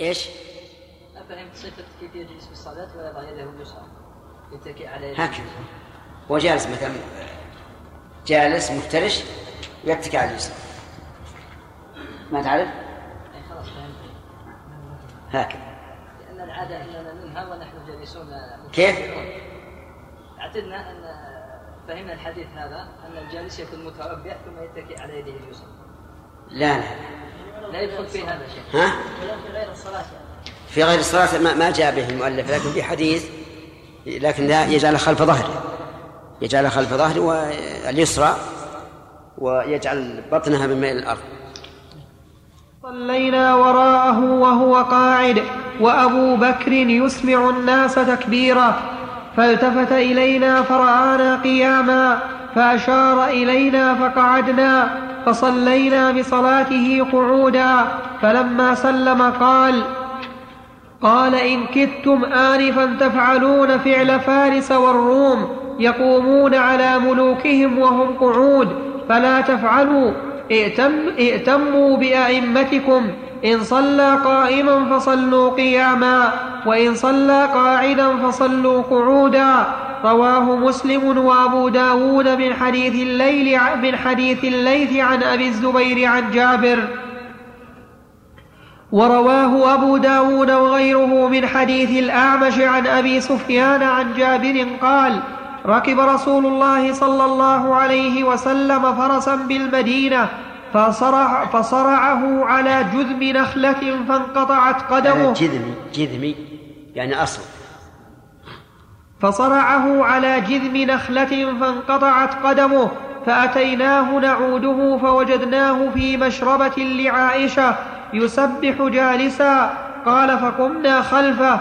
إيش؟ أفهمت صفة كيف يجلس في الصلاة ويضع يده اليسرى يتكئ على هكذا. هو جالس مثلا جالس مفترش ويتكئ على اليسرى. ما تعرف؟ أي خلاص فهمت هكذا. لأن العادة أننا ننهى ونحن جالسون كيف؟ اعتدنا أن فهمنا الحديث هذا أن الجالس يكون متربع ثم يتكئ على يده اليسرى. لا لا لا. يدخل في هذا شيء. ها؟ في غير الصلاة في غير الصلاة ما, ما جاء به المؤلف لكن في حديث لكن لا يجعل خلف ظهره. يجعل خلف ظهره واليسرى ويجعل بطنها من ميل الأرض. صلينا وراءه وهو قاعد وأبو بكر يسمع الناس تكبيرا. فالتفت إلينا فرآنا قياما فأشار إلينا فقعدنا. فصلينا بصلاته قعودا فلما سلم قال قال إن كدتم آنفا تفعلون فعل فارس والروم يقومون على ملوكهم وهم قعود فلا تفعلوا ائتم ائتموا بأئمتكم إن صلى قائما فصلوا قياما وإن صلى قاعدا فصلوا قعودا. رواه مسلم وأبو داود من حديث الليل من حديث الليث عن أبي الزبير عن جابر. ورواه أبو داود وغيره من حديث الأعمش عن أبي سفيان عن جابر قال ركب رسول الله صلى الله عليه وسلم فرسا بالمدينة فصرع فصرعه على جذم نخلة فانقطعت قدمه. جذمي جذمي يعني أصل. فصرعه على جذم نخلة فانقطعت قدمه فأتيناه نعوده فوجدناه في مشربة لعائشة يسبح جالسا قال فقمنا خلفه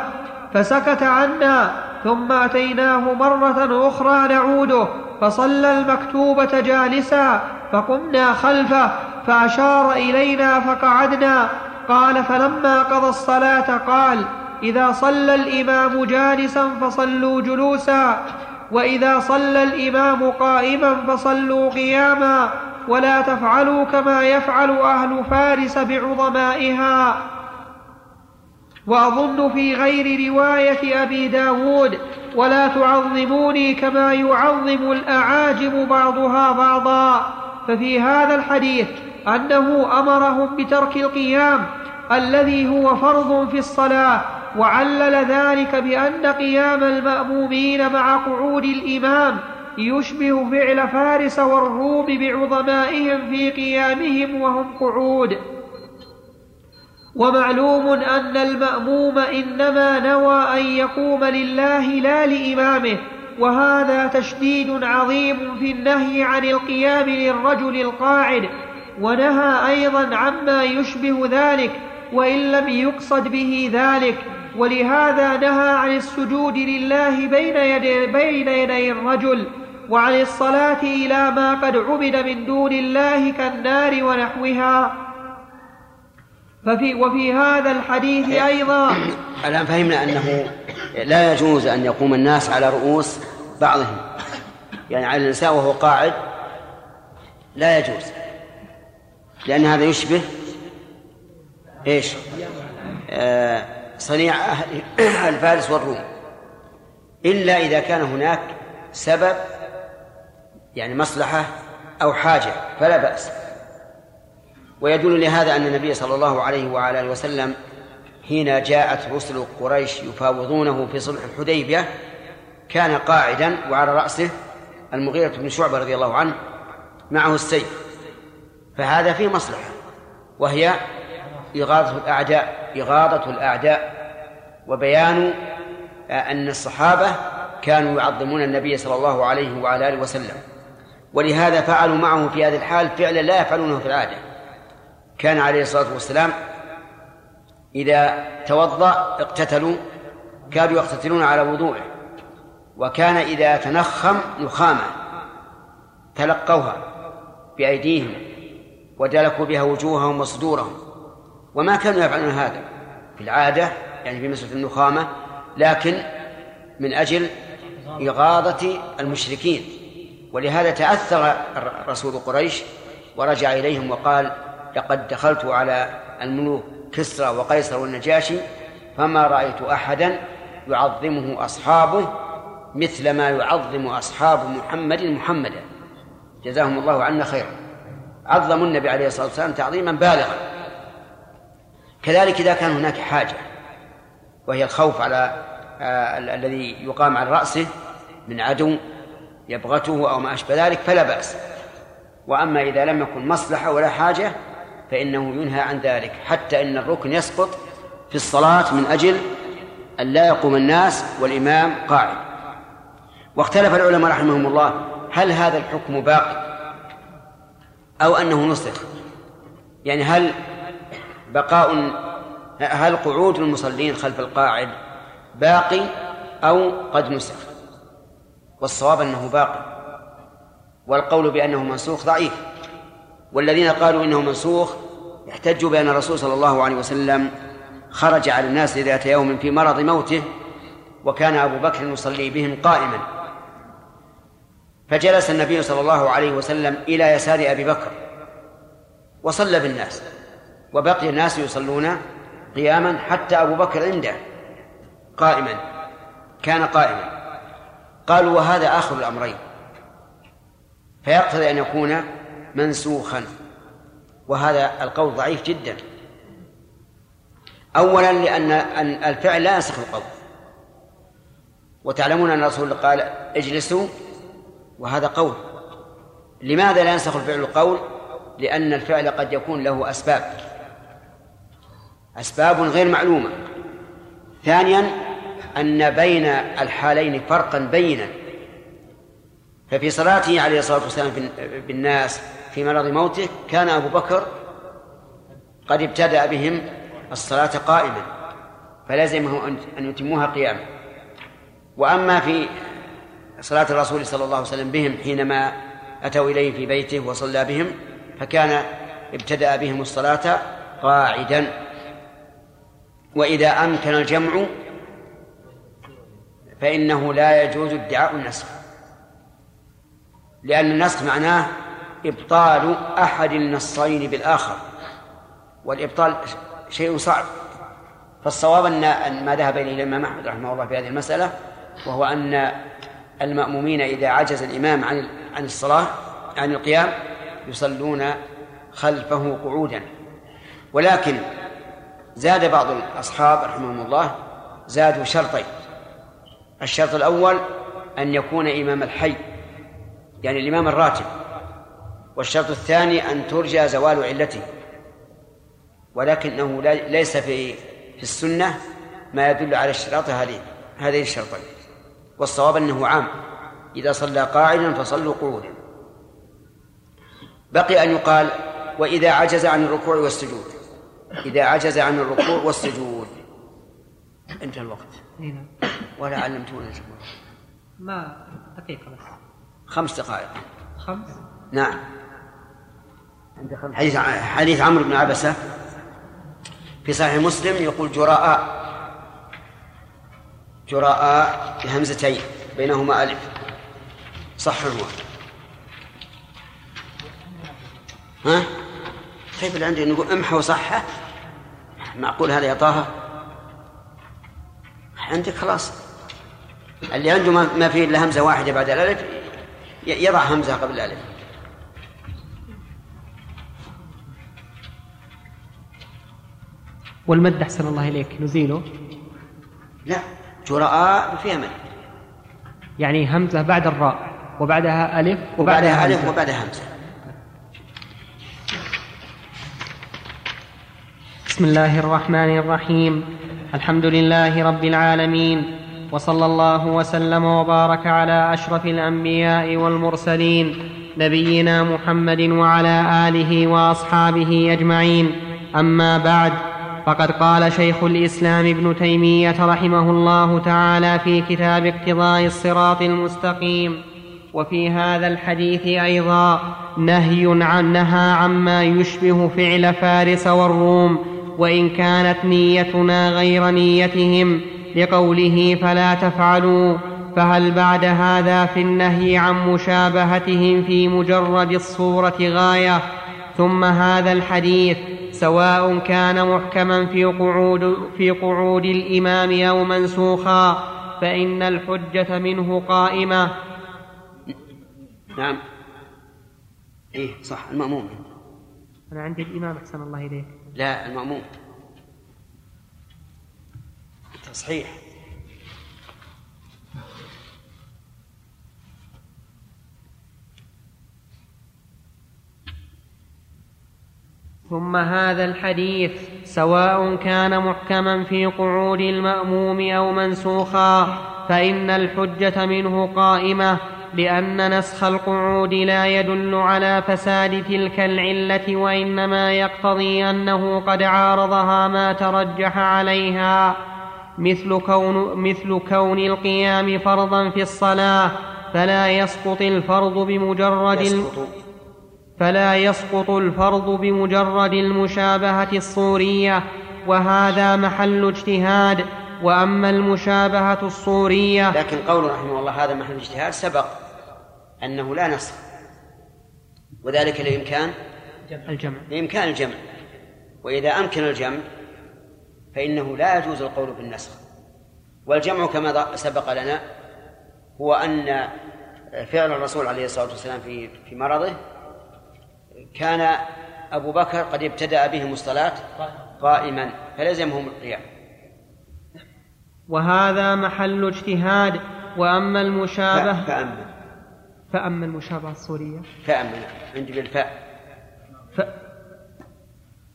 فسكت عنا ثم أتيناه مرة أخرى نعوده فصلى المكتوبة جالسا فقمنا خلفه فأشار إلينا فقعدنا قال فلما قضى الصلاة قال إذا صلى الإمام جالسا فصلوا جلوسا وإذا صلى الإمام قائما فصلوا قياما. ولا تفعلوا كما يفعل أهل فارس بعظمائها. وأظن في غير رواية أبي داود ولا تعظموني كما يعظم الأعاجم بعضها بعضا. ففي هذا الحديث أنه أمرهم بترك القيام الذي هو فرض في الصلاة وعلل ذلك بأن قيام المأمومين مع قعود الإمام يشبه فعل فارس والروم بعظمائهم في قيامهم وهم قعود. ومعلوم أن المأموم إنما نوى أن يقوم لله لا لإمامه وهذا تشديد عظيم في النهي عن القيام للرجل القاعد ونهى أيضا عما يشبه ذلك وإن لم يقصد به ذلك. ولهذا نهى عن السجود لله بين يدي, بين يدي الرجل وعن الصلاة إلى ما قد عبد من دون الله كالنار ونحوها. ففي وفي هذا الحديث أيضا الآن فهمنا أنه لا يجوز أن يقوم الناس على رؤوس بعضهم. يعني على الإنسان وهو قاعد لا يجوز. لأن هذا يشبه إيش؟ آه صنيع أهل الفارس والروم. إلا إذا كان هناك سبب يعني مصلحة أو حاجة فلا بأس. ويدل لهذا أن النبي صلى الله عليه وعلى آله وسلم حين جاءت رسل قريش يفاوضونه في صلح الحديبية كان قاعدا وعلى رأسه المغيرة بن شعبة رضي الله عنه معه السيف. فهذا فيه مصلحة وهي إغاظة الأعداء إغاظة الأعداء. وبيان أن الصحابة كانوا يعظمون النبي صلى الله عليه وعلى آله وسلم. ولهذا فعلوا معه في هذه الحال فعلا لا يفعلونه في العادة. كان عليه الصلاة والسلام إذا توضأ اقتتلوا كانوا يقتتلون على وضوءه وكان إذا تنخم نخامة تلقوها بأيديهم ودلكوا بها وجوههم وصدورهم. وما كانوا يفعلون هذا في العادة يعني في مسألة النخامة لكن من أجل إغاظة المشركين. ولهذا تأثر رسول قريش ورجع إليهم وقال لقد دخلت على الملوك كسرى وقيصر والنجاشي فما رأيت أحدا يعظمه أصحابه مثل ما يعظم أصحاب محمد محمدا. جزاهم الله عنا خيرا. عظموا النبي عليه الصلاة والسلام تعظيما بالغا. كذلك إذا كان هناك حاجة وهي الخوف على آه الذي يقام على رأسه من عدو يبغته أو ما أشبه ذلك فلا بأس. وأما إذا لم يكن مصلحة ولا حاجة فإنه ينهى عن ذلك حتى إن الركن يسقط في الصلاة من أجل أن لا يقوم الناس والإمام قاعد. واختلف العلماء رحمهم الله هل هذا الحكم باقي أو أنه نسخ؟ يعني هل بقاء هل قعود المصلين خلف القاعد باقي أو قد نسخ؟ والصواب أنه باقي. والقول بأنه منسوخ ضعيف. والذين قالوا إنه منسوخ احتجوا بأن الرسول صلى الله عليه وسلم خرج على الناس ذات يوم في مرض موته وكان أبو بكر يصلي بهم قائما. فجلس النبي صلى الله عليه وسلم إلى يسار أبي بكر وصلى بالناس. وبقي الناس يصلون قياما حتى أبو بكر عنده قائما كان قائما. قالوا وهذا آخر الأمرين. فيقتضي أن يكون منسوخا. وهذا القول ضعيف جدا. أولا لأن الفعل لا ينسخ القول. وتعلمون أن الرسول قال اجلسوا وهذا قول. لماذا لا ينسخ الفعل القول؟ لأن الفعل قد يكون له أسباب. أسباب غير معلومة. ثانيا أن بين الحالين فرقا بينا. ففي صلاته عليه الصلاة والسلام بالناس في مرض موته كان أبو بكر قد ابتدأ بهم الصلاة قائما فلزمه أن يتموها قياما. وأما في صلاة الرسول صلى الله عليه وسلم بهم حينما أتوا إليه في بيته وصلى بهم فكان ابتدأ بهم الصلاة قاعدا. وإذا أمكن الجمع فإنه لا يجوز ادعاء النسخ لأن النسخ معناه إبطال أحد النصين بالآخر والإبطال شيء صعب. فالصواب أن ما ذهب إليه الإمام أحمد رحمه الله في هذه المسألة وهو أن المأمومين إذا عجز الإمام عن عن الصلاة عن القيام يصلون خلفه قعودا. ولكن زاد بعض الأصحاب رحمهم الله زادوا شرطين. الشرط الأول أن يكون إمام الحي يعني الإمام الراتب. والشرط الثاني أن ترجى زوال علته. ولكنه ليس في في السنة ما يدل على اشتراط هذه هذين الشرطين. والصواب أنه عام. إذا صلى قاعدا فصلوا قعودا. بقي أن يقال وإذا عجز عن الركوع والسجود. إذا عجز عن الركوع والسجود. انتهى الوقت. نعم. ولا علمتونا ما دقيقة بس خمس دقائق. خمس؟ نعم. حديث حديث عمرو بن عبسة. في صحيح مسلم يقول جراء جراء بهمزتين بينهما ألف. صح هو ها؟ كيف اللي عندي نقول امحى وصحه معقول هذا يا طه. عندك خلاص. اللي عنده ما فيه إلا همزة واحدة بعد الألف يضع همزة قبل الألف. والمد أحسن الله إليك. نزيله. لا جراء فيها مد. يعني همزة بعد الراء وبعدها ألف وبعدها, ألف وبعدها همزة. بسم الله الرحمن الرحيم. الحمد لله رب العالمين. وصلى الله وسلم وبارك على أشرف الأنبياء والمرسلين نبينا محمد وعلى آله وأصحابه أجمعين. أما بعد فقد قال شيخ الإسلام ابن تيمية رحمه الله تعالى في كتاب اقتضاء الصراط المستقيم. وفي هذا الحديث أيضا نهي عن نهى عما يشبه فعل فارس والروم وإن كانت نيتنا غير نيتهم لقوله فلا تفعلوا فهل بعد هذا في النهي عن مشابهتهم في مجرد الصورة غاية؟ ثم هذا الحديث سواء كان محكما في قعود في قعود الإمام أو منسوخا فإن الحجة منه قائمة. نعم. إيه صح المأموم. أنا عندي الإمام أحسن الله إليك. لا المأموم. تصحيح. ثم هذا الحديث سواء كان محكما في قعود المأموم أو منسوخا فإن الحجة منه قائمة. لأن نسخ القعود لا يدل على فساد تلك العلة وإنما يقتضي أنه قد عارضها ما ترجح عليها. مثل كون, مثل كون القيام فرضا في الصلاة فلا يسقط الفرض بمجرد يسقط. فلا يسقط الفرض بمجرد المشابهة الصورية وهذا محل اجتهاد. وأما المشابهة الصورية لكن قول رحمه الله هذا محل اجتهاد سبق أنه لا نسخ وذلك لإمكان الجمع. لإمكان الجمع. وإذا أمكن الجمع فإنه لا يجوز القول بالنسخ والجمع كما سبق لنا هو أن فعل الرسول عليه الصلاة والسلام في في مرضه كان أبو بكر قد ابتدأ بهم الصلاة قائما فلزمهم القيام. وهذا محل اجتهاد. وأما المشابه فأما. فأما المشابهة الصورية. فأما. عندي بالفاء ف...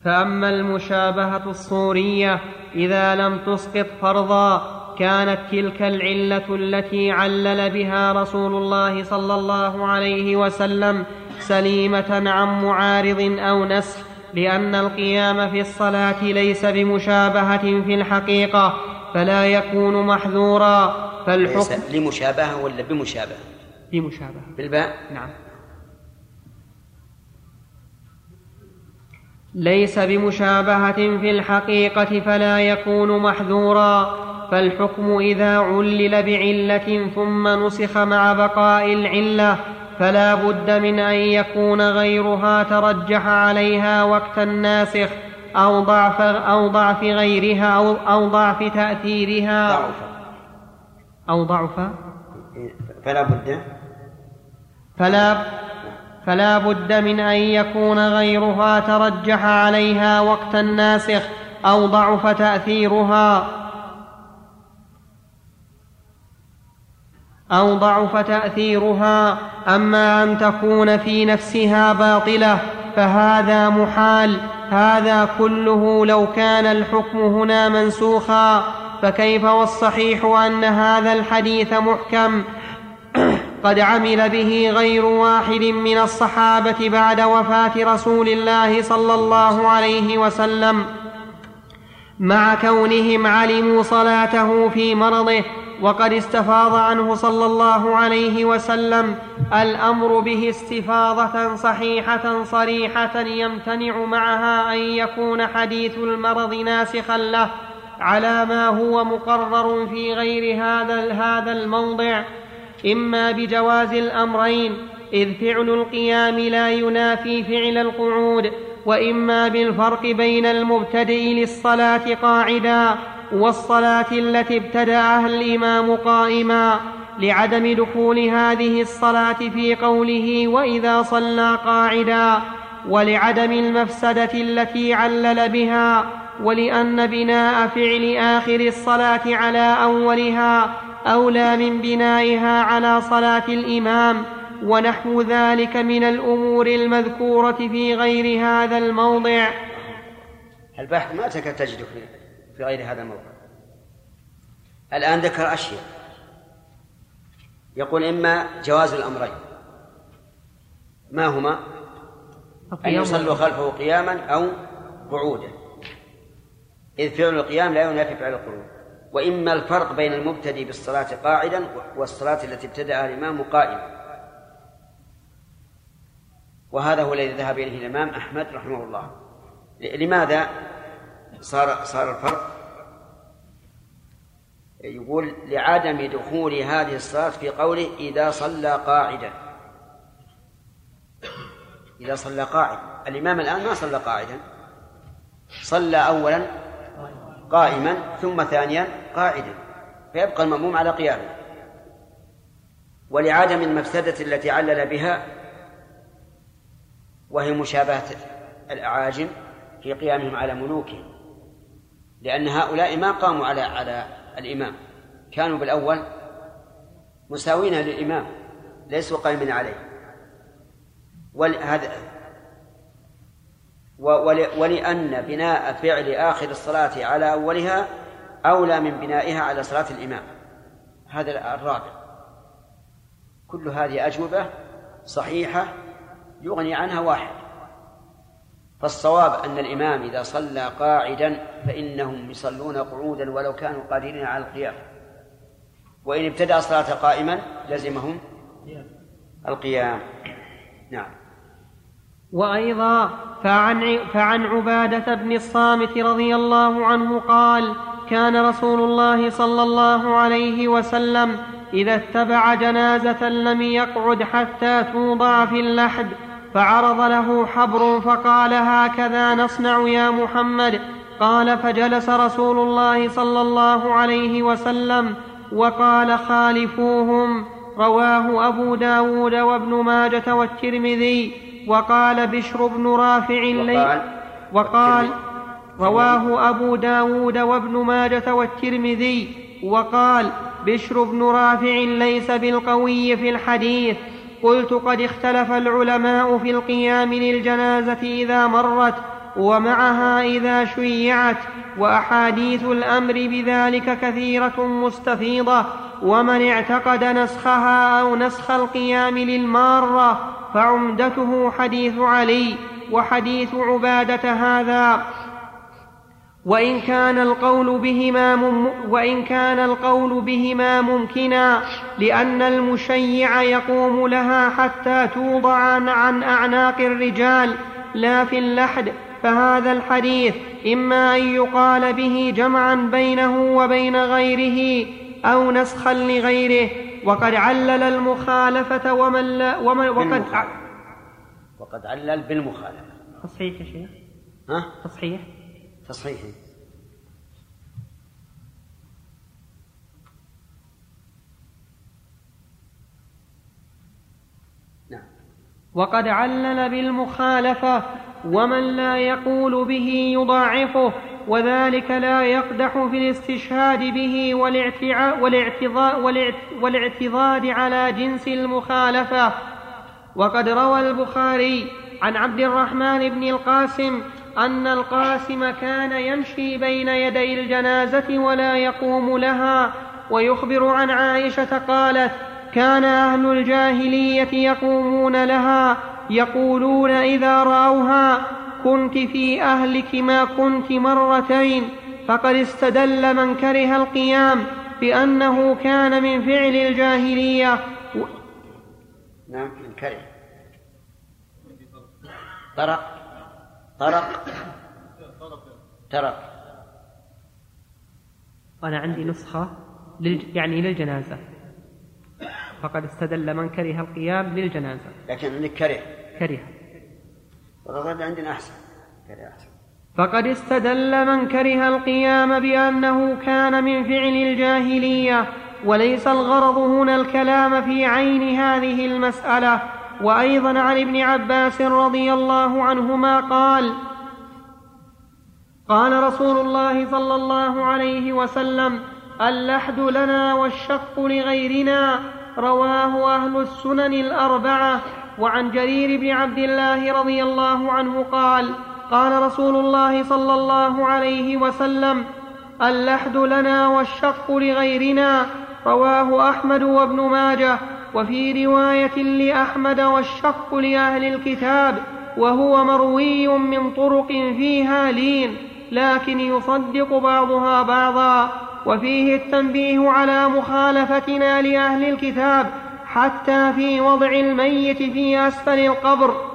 فأما المشابهة الصورية إذا لم تسقط فرضا كانت تلك العلة التي علل بها رسول الله صلى الله عليه وسلم سليمة عن معارض أو نسخ لأن القيام في الصلاة ليس بمشابهة في الحقيقة فلا يكون محذورا. فالحكم لمشابهة ولا بمشابهة؟ بمشابهة بالباء؟ نعم. ليس بمشابهة في الحقيقة فلا يكون محذورا. فالحكم إذا علل بعلة ثم نسخ مع بقاء العلة فلا بد من أن يكون غيرها ترجح عليها وقت الناسخ. أو ضعف أو ضعف غيرها أو أو ضعف تأثيرها. ضعف. أو ضعف. فلا بد. فلا فلا بد من أن يكون غيرها ترجح عليها وقت الناسخ أو ضعف تأثيرها. أو ضعف تأثيرها. أما أن تكون في نفسها باطلة فهذا محال. هذا كله لو كان الحكم هنا منسوخا فكيف والصحيح أن هذا الحديث محكم؟ قد عمل به غير واحد من الصحابة بعد وفاة رسول الله صلى الله عليه وسلم. مع كونهم علموا صلاته في مرضه وقد استفاض عنه صلى الله عليه وسلم الأمر به استفاضة صحيحة صريحة يمتنع معها أن يكون حديث المرض ناسخا له على ما هو مقرر في غير هذا هذا الموضع. إما بجواز الأمرين إذ فعل القيام لا ينافي فعل القعود وإما بالفرق بين المبتدئ للصلاة قاعدا. والصلاة التي ابتداها الإمام قائما لعدم دخول هذه الصلاة في قوله وإذا صلى قاعدا ولعدم المفسدة التي علل بها ولأن بناء فعل آخر الصلاة على أولها أولى من بنائها على صلاة الإمام ونحو ذلك من الأمور المذكورة في غير هذا الموضع. البحث ما تكاد تجده في غير هذا الموضع الآن ذكر أشياء. يقول إما جواز الأمرين. ما هما؟ أن يصلوا خلفه قياما أو قعودا. إذ فعل القيام لا ينافي فعل القعود. وإما الفرق بين المبتدئ بالصلاة قاعدا والصلاة التي ابتدأها الإمام قائما. وهذا هو الذي ذهب إليه الإمام أحمد رحمه الله. لماذا؟ صار صار الفرق؟ يقول لعدم دخول هذه الصلاة في قوله إذا صلى قاعدا. إذا صلى قاعدا الإمام الآن ما صلى قاعدا. صلى أولا قائما ثم ثانيا قاعدا. فيبقى المأموم على قيامه. ولعدم المفسدة التي علل بها وهي مشابهة الأعاجم في قيامهم على ملوكهم. لأن هؤلاء ما قاموا على على الإمام. كانوا بالأول مساوين للإمام ليسوا قائمين عليه. ولهذا ولأن بناء فعل آخر الصلاة على أولها أولى من بنائها على صلاة الإمام. هذا الرابع. كل هذه أجوبة صحيحة يغني عنها واحد. فالصواب أن الإمام إذا صلى قاعدا فإنهم يصلون قعودا ولو كانوا قادرين على القيام. وإن ابتدأ الصلاة قائما لزمهم القيام. نعم. وأيضا فعن, فعن عبادة بن الصامت رضي الله عنه قال كان رسول الله صلى الله عليه وسلم إذا اتبع جنازة لم يقعد حتى توضع في اللحد فعرض له حبر فقال هكذا نصنع يا محمد. قال فجلس رسول الله صلى الله عليه وسلم وقال خالفوهم. رواه أبو داود وابن ماجة والترمذي وقال بشر بن رافع وقال, وقال رواه أبو داود وابن ماجة والترمذي وقال بشر بن رافع ليس بالقوي في الحديث. قلت قد اختلف العلماء في القيام للجنازة إذا مرت ومعها إذا شيعت وأحاديث الأمر بذلك كثيرة مستفيضة ومن اعتقد نسخها أو نسخ القيام للمارة فعمدته حديث علي وحديث عبادة هذا. وإن كان القول بهما مم وإن كان القول بهما ممكنا لأن المشيع يقوم لها حتى توضع عن أعناق الرجال لا في اللحد. فهذا الحديث إما أن يقال به جمعا بينه وبين غيره أو نسخا لغيره. وقد علل المخالفة ومن لا ومن وقد وقد علل بالمخالفة. تصحيح يا شيخ. ها؟ تصحيح تصحيح. نعم. وقد علل بالمخالفة ومن لا يقول به يضاعفه وذلك لا يقدح في الاستشهاد به والاعتضاد على جنس المخالفة. وقد روى البخاري عن عبد الرحمن بن القاسم أن القاسم كان يمشي بين يدي الجنازة ولا يقوم لها ويخبر عن عائشة قالت كان أهل الجاهلية يقومون لها يقولون إذا رأوها كنت في أهلك ما كنت مرتين فقد استدل من كره القيام بأنه كان من فعل الجاهلية و... نعم من كره. طرق. طرق. ترك أنا عندي نسخة للج... يعني للجنازة. فقد استدل من كره القيام للجنازة. لكن عندك كره. كره. والله عندنا أحسن. كره أحسن. فقد استدل من كره القيام بأنه كان من فعل الجاهلية وليس الغرض هنا الكلام في عين هذه المسألة. وأيضا عن ابن عباس رضي الله عنهما قال قال رسول الله صلى الله عليه وسلم اللحد لنا والشق لغيرنا رواه أهل السنن الأربعة. وعن جرير بن عبد الله رضي الله عنه قال قال رسول الله صلى الله عليه وسلم اللحد لنا والشق لغيرنا رواه أحمد وابن ماجه. وفي رواية لأحمد والشق لأهل الكتاب وهو مروي من طرق فيها لين لكن يصدق بعضها بعضا. وفيه التنبيه على مخالفتنا لأهل الكتاب حتى في وضع الميت في أسفل القبر.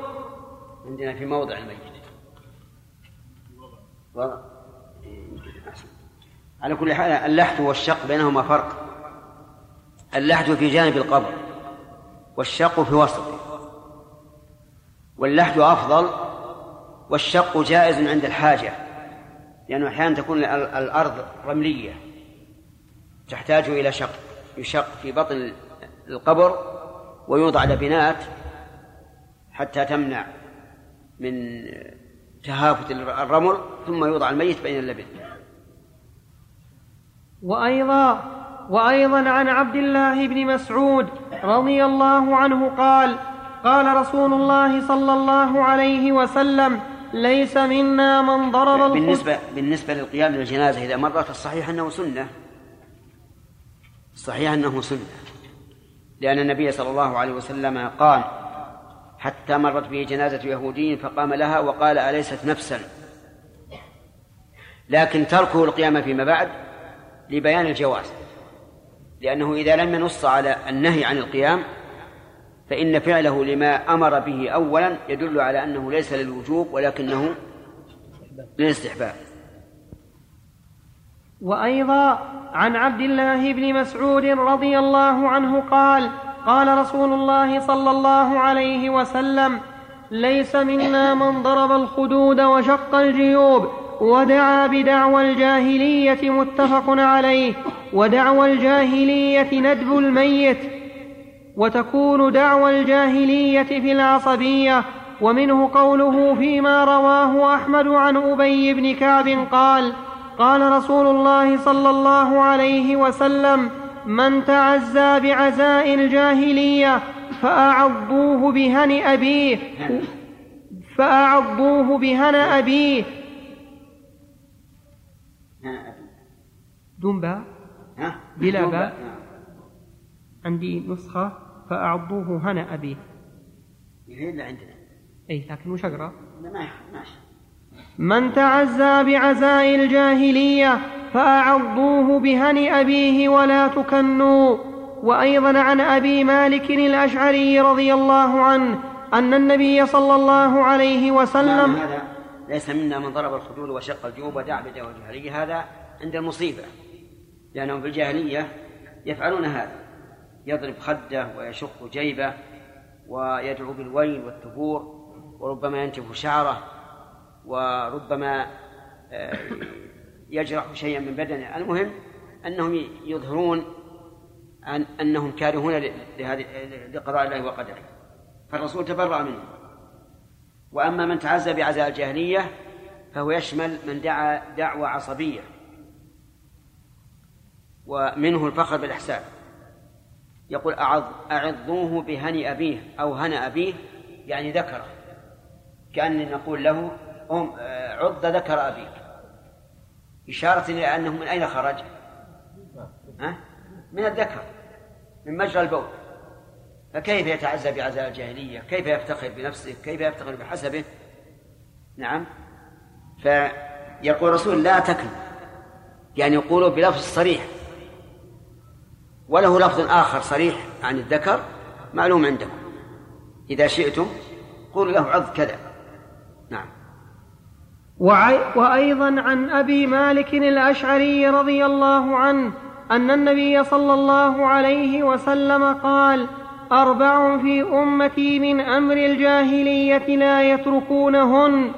عندنا في موضع الميت. على كل حال اللحد والشق بينهما فرق. اللحد في جانب القبر. والشق في وسطه. واللحد أفضل والشق جائز عند الحاجة لأنه أحيانا تكون الأرض رملية تحتاج إلى شق يشق في بطن القبر ويوضع لبنات حتى تمنع من تهافت الرمل ثم يوضع الميت بين اللبن. وأيضا وأيضا عن عبد الله بن مسعود رضي الله عنه قال قال رسول الله صلى الله عليه وسلم ليس منا من ضرب بالنسبة بالنسبة للقيام بالجنازة إذا مرت الصحيح أنه سنة. الصحيح أنه سنة. لأن النبي صلى الله عليه وسلم قال حتى مرت به جنازة يهودي فقام لها وقال أليست نفسا؟ لكن تركه القيام فيما بعد لبيان الجواز. لأنه إذا لم ينص على النهي عن القيام فإن فعله لما أمر به أولا يدل على أنه ليس للوجوب ولكنه للاستحباب. وأيضا عن عبد الله بن مسعود رضي الله عنه قال قال رسول الله صلى الله عليه وسلم ليس منا من ضرب الخدود وشق الجيوب. ودعا بدعوى الجاهلية متفق عليه ودعوى الجاهلية ندب الميت. وتكون دعوى الجاهلية في العصبية ومنه قوله فيما رواه أحمد عن أبي بن كعب قال قال رسول الله صلى الله عليه وسلم من تعزى بعزاء الجاهلية فأعضوه بهن أبيه فأعضوه بهن أبيه دون باء بلا باء. عندي نسخة فأعضوه هنا أبيه اللي عندنا. أي لكن وش أقرأ؟ ماشي من تعزى بعزاء الجاهلية فأعضوه بهن أبيه ولا تكنوا. وأيضا عن أبي مالك الأشعري رضي الله عنه أن النبي صلى الله عليه وسلم هذا ليس منا من ضرب الخدود وشق الجيوب بدعوى الجاهلية هذا عند المصيبة. لأنهم في الجاهلية يفعلون هذا. يضرب خده ويشق جيبه ويدعو بالويل والثبور وربما ينتف شعره وربما آه، يجرح شيئا من بدنه. المهم أنهم يظهرون أن أنهم كارهون لهذه لقضاء الله وقدره. فالرسول تبرأ منه وأما من تعزى بعزاء الجاهلية فهو يشمل من دعا دعوة عصبية. ومنه الفخر بالإحسان. يقول أعض أعضوه بهن أبيه أو هن أبيه يعني ذكره. كأني نقول له أم عض ذكر أبيك. إشارة إلى أنه من أين خرج؟ ها؟ من الذكر من مجرى البول. فكيف يتعزى بعزاء الجاهلية؟ كيف يفتخر بنفسه؟ كيف يفتخر بحسبه؟ نعم. فيقول الرسول لا تكن يعني يقولوا بلفظ صريح. وله لفظ آخر صريح عن الذكر معلوم عندكم. إذا شئتم قولوا له عض كذا. نعم. وأيضا عن أبي مالك الأشعري رضي الله عنه أن النبي صلى الله عليه وسلم قال أربع في أمتي من أمر الجاهلية لا يتركونهن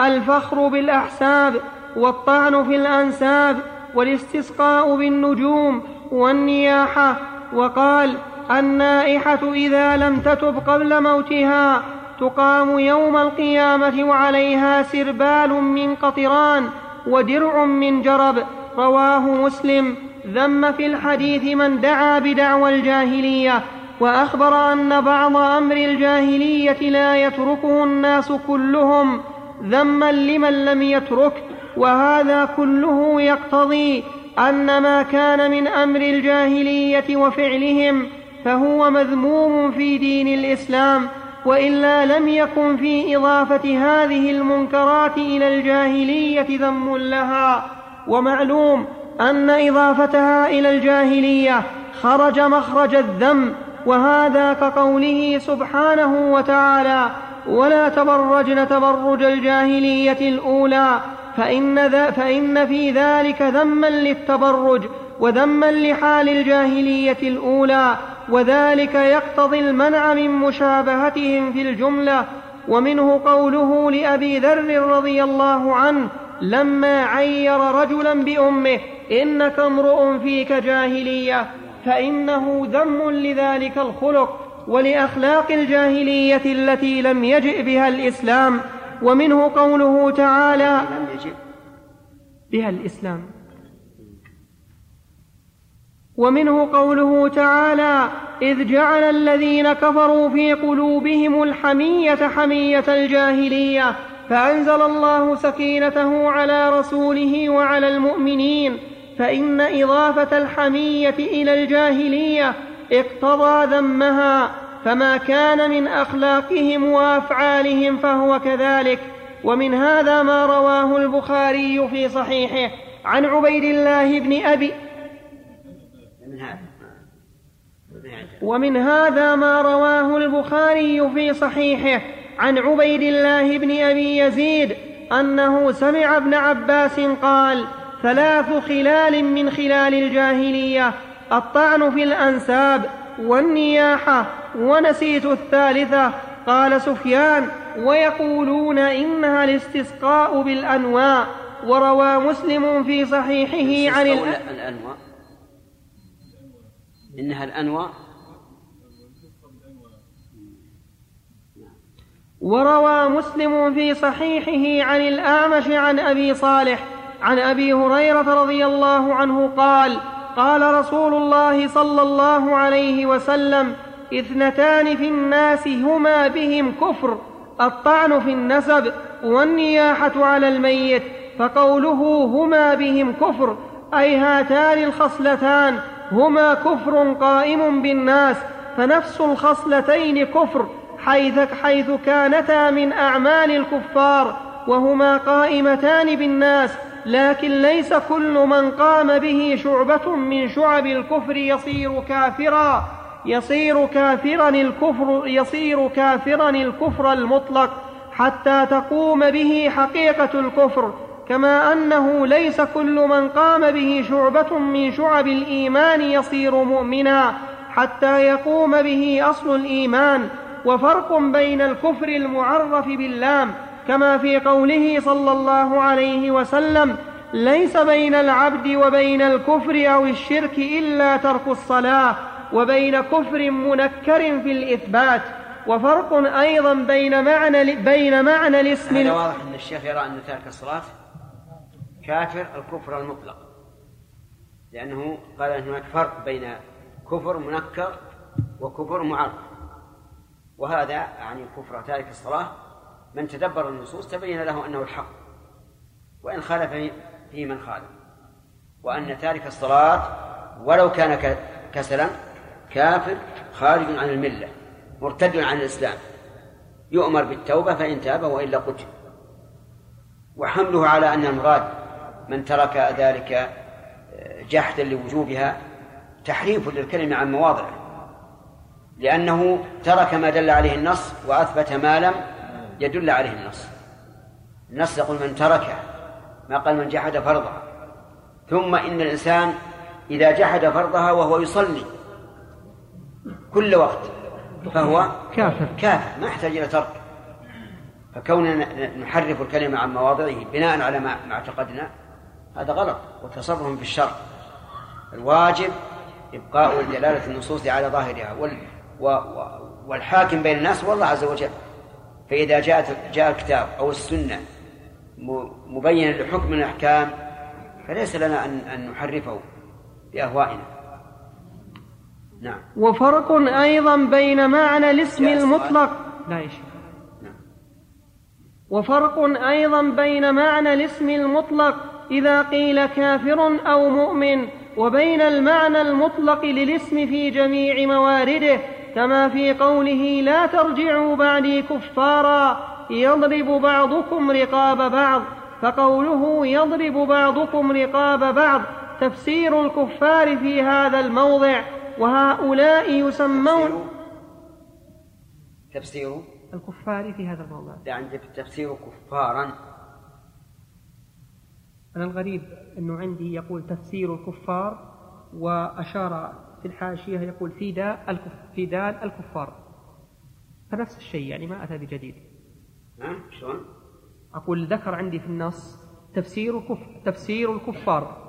الفخر بالأحساب والطعن في الأنساب والاستسقاء بالنجوم والنياحة. وقال النائحة إذا لم تتب قبل موتها تقام يوم القيامة وعليها سربال من قطران ودرع من جرب. رواه مسلم. ذم في الحديث من دعا بدعوى الجاهلية. وأخبر أن بعض أمر الجاهلية لا يتركه الناس كلهم. ذما لمن لم يترك. وهذا كله يقتضي أن ما كان من أمر الجاهلية وفعلهم فهو مذموم في دين الإسلام وإلا لم يكن في إضافة هذه المنكرات إلى الجاهلية ذم لها. ومعلوم أن إضافتها إلى الجاهلية خرج مخرج الذم وهذا كقوله سبحانه وتعالى ولا تبرجن تبرج الجاهلية الأولى فإن, ذا فإن في ذلك ذما للتبرج وذما لحال الجاهلية الأولى وذلك يقتضي المنع من مشابهتهم في الجملة. ومنه قوله لأبي ذر رضي الله عنه لما عير رجلا بأمه إنك امرؤ فيك جاهلية فإنه ذم لذلك الخلق ولأخلاق الجاهلية التي لم يجئ بها الإسلام. ومنه قوله تعالى لم يجب بها الإسلام. ومنه قوله تعالى إذ جعل الذين كفروا في قلوبهم الحمية حمية الجاهلية فأنزل الله سكينته على رسوله وعلى المؤمنين فإن إضافة الحمية إلى الجاهلية اقتضى ذمها فما كان من أخلاقهم وأفعالهم فهو كذلك. ومن هذا ما رواه البخاري في صحيحه عن عبيد الله بن هذا. ومن هذا ما رواه البخاري في صحيحه عن عبيد الله بن أبي يزيد أنه سمع ابن عباس قال ثلاث خلال من خلال الجاهلية الطعن في الأنساب والنياحة ونسيت الثالثة. قال سفيان ويقولون إنها الاستسقاء بالأنواء. وروى مسلم في صحيحه عن الأنواع الأ... الأنواع إنها الأنواع وروى مسلم في صحيحه عن الأعمش عن أبي صالح عن أبي هريرة رضي الله عنه قال قال رسول الله صلى الله عليه وسلم إثنتان في الناس هما بهم كفر الطعن في النسب والنياحة على الميت فقوله هما بهم كفر أي هاتان الخصلتان هما كفر قائم بالناس فنفس الخصلتين كفر حيث, حيث كانتا من أعمال الكفار وهما قائمتان بالناس لكن ليس كل من قام به شعبة من شعب الكفر يصير كافرا. يصير كافرا الكفر يصير كافرا الكفر المطلق حتى تقوم به حقيقة الكفر. كما أنه ليس كل من قام به شعبة من شعب الإيمان يصير مؤمنا حتى يقوم به أصل الإيمان. وفرق بين الكفر المعرف باللام كما في قوله صلى الله عليه وسلم ليس بين العبد وبين الكفر أو الشرك إلا ترك الصلاة وبين كفر منكر في الإثبات وفرق أيضا بين معنى بين معنى الاسم هذا واضح أن الشيخ يرى أن تارك الصلاة كافر الكفر المطلق لأنه قال أن هناك فرق بين كفر منكر وكفر معرف وهذا يعني كفر تارك الصلاة من تدبر النصوص تبين له أنه الحق وإن خالف فيه من خالف. وأن تارك الصلاة ولو كان كسلا كافر خارج عن الملة مرتد عن الإسلام. يؤمر بالتوبة فإن تاب وإلا قتل. وحمله على أن المراد من ترك ذلك آه، جحدا لوجوبها تحريف للكلمة عن مواضعه لأنه ترك ما دل عليه النص وأثبت ما لم يدل عليه النص. النص يقول من تركه ما قال من جحد فرضها. ثم إن الإنسان إذا جحد فرضها وهو يصلي كل وقت فهو كافر. كافر ما يحتاج إلى ترك. فكوننا نحرف الكلمة عن مواضعه بناء على ما اعتقدنا هذا غلط. وتصرف في الشر الواجب إبقاء دلالة النصوص على ظاهرها والحاكم بين الناس هو الله عز وجل فإذا جاءت جاء الكتاب أو السنة مبينا لحكم من الأحكام فليس لنا أن أن نحرفه بأهوائنا. نعم. وفرق أيضا بين معنى الاسم. المطلق. لا يا نعم. وفرق أيضا بين معنى الاسم المطلق إذا قيل كافر أو مؤمن وبين المعنى المطلق للاسم في جميع موارده. كما في قوله لا ترجعوا بعدي كفارا يضرب بعضكم رقاب بعض فقوله يضرب بعضكم رقاب بعض تفسير الكفار في هذا الموضع وهؤلاء يسمون تفسير الكفار في هذا الموضع. يعني تفسير كفارا. أنا الغريب أنه عندي يقول تفسير الكفار وأشار في الحاشية يقول في داء الكف في دال الكفار. فنفس الشيء يعني ما أتى بجديد. ها شلون؟ أقول ذكر عندي في النص تفسير الكفر تفسير الكفار.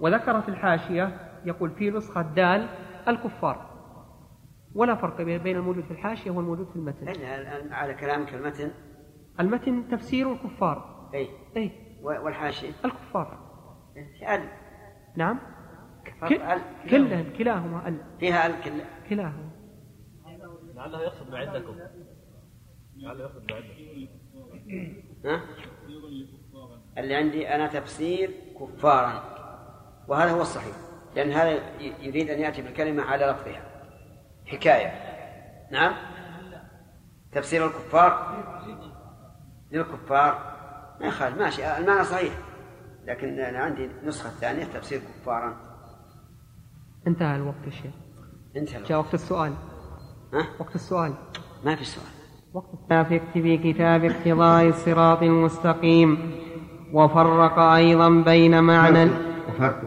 وذكر في الحاشية يقول في نسخة دال الكفار. ولا فرق بين الموجود في الحاشية والموجود في المتن. الآن على كلامك المتن؟ المتن تفسير الكفار. أي أي والحاشية؟ الكفار. ال نعم. كلهم كلاهما ال فيها ال كلاهما. لعله يقصد بعدكم لعله يقصد بعدكم ها؟ اللي عندي أنا تفسير كفارا. وهذا هو الصحيح. لأن هذا يريد أن يأتي بالكلمة على لفظها. حكاية. نعم؟ تفسير الكفار؟ للكفار؟ ما يخالف ماشي. المعنى صحيح. لكن أنا عندي نسخة ثانية تفسير كفارا. انتهى الوقت يا شيخ. انتهى جاء وقت السؤال. ها؟ وقت السؤال. ما في سؤال. وقت التافك في كتاب اقتضاء الصراط المستقيم. وفرق أيضا بين معنى وفرق.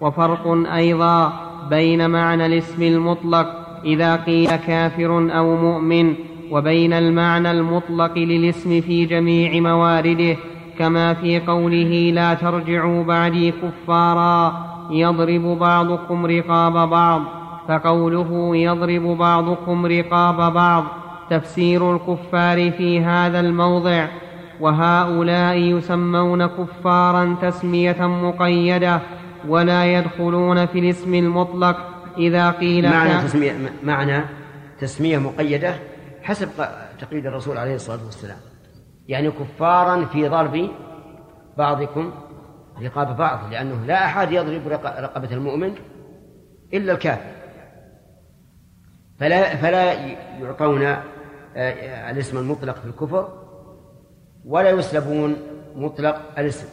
وفرق أيضا بين معنى الاسم المطلق إذا قيل كافر أو مؤمن وبين المعنى المطلق للاسم في جميع موارده كما في قوله لا ترجعوا بعدي كفارا. يضرب بعضكم رقاب بعض فقوله يضرب بعضكم رقاب بعض تفسير الكفار في هذا الموضع وهؤلاء يسمون كفارا تسمية مقيدة ولا يدخلون في الاسم المطلق. إذا قيل معنى تسمية معنى تسمية مقيدة حسب تقليد الرسول عليه الصلاة والسلام. يعني كفارا في ضرب بعضكم رقاب بعض لأنه لا أحد يضرب رقبة المؤمن إلا الكافر. فلا فلا يعطون آه، الاسم المطلق في الكفر ولا يسلبون مطلق الاسم.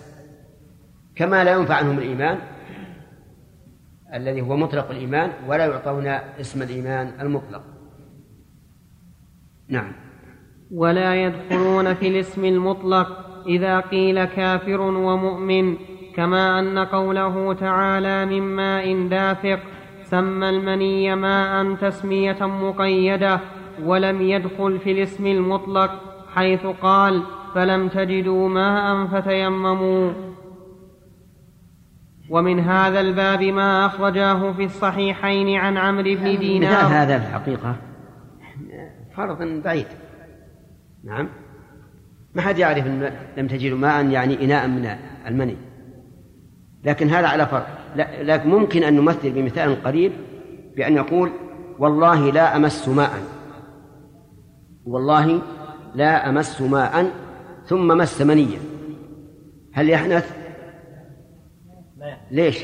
كما لا ينفع عنهم الإيمان الذي هو مطلق الإيمان ولا يعطون اسم الإيمان المطلق. نعم. ولا يدخلون في الاسم المطلق إذا قيل كافر ومؤمن. كما أن قوله تعالى من ماء دافق سمى المني ماء تسمية مقيدة ولم يدخل في الاسم المطلق حيث قال فلم تجدوا ماء فتيمموا. ومن هذا الباب ما أخرجاه في الصحيحين عن عمرو بن دينار. مثال هذا في الحقيقة؟ فرض بعيد. نعم. ما حد يعرف أن لم تجدوا ماء يعني إناء من المني. لكن هذا على فرق لكن ممكن أن نمثل بمثال قريب بأن يقول والله لا أمس ماء. والله لا أمس ماء ثم مس منيا. هل يحنث؟ ليش؟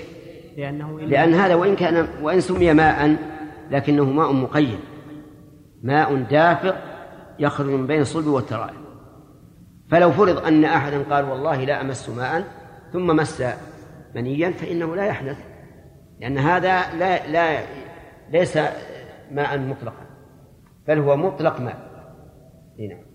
لأنه لأن هذا وإن كان وإن سمي ماء لكنه ماء مقيد. ماء دافق يخرج من بين الصلب والترائب. فلو فرض أن أحدا قال والله لا أمس ماء ثم مس منيا فإنه لا يحدث لأن هذا لا لا ليس ماء مطلقا بل هو مطلق ماء هنا.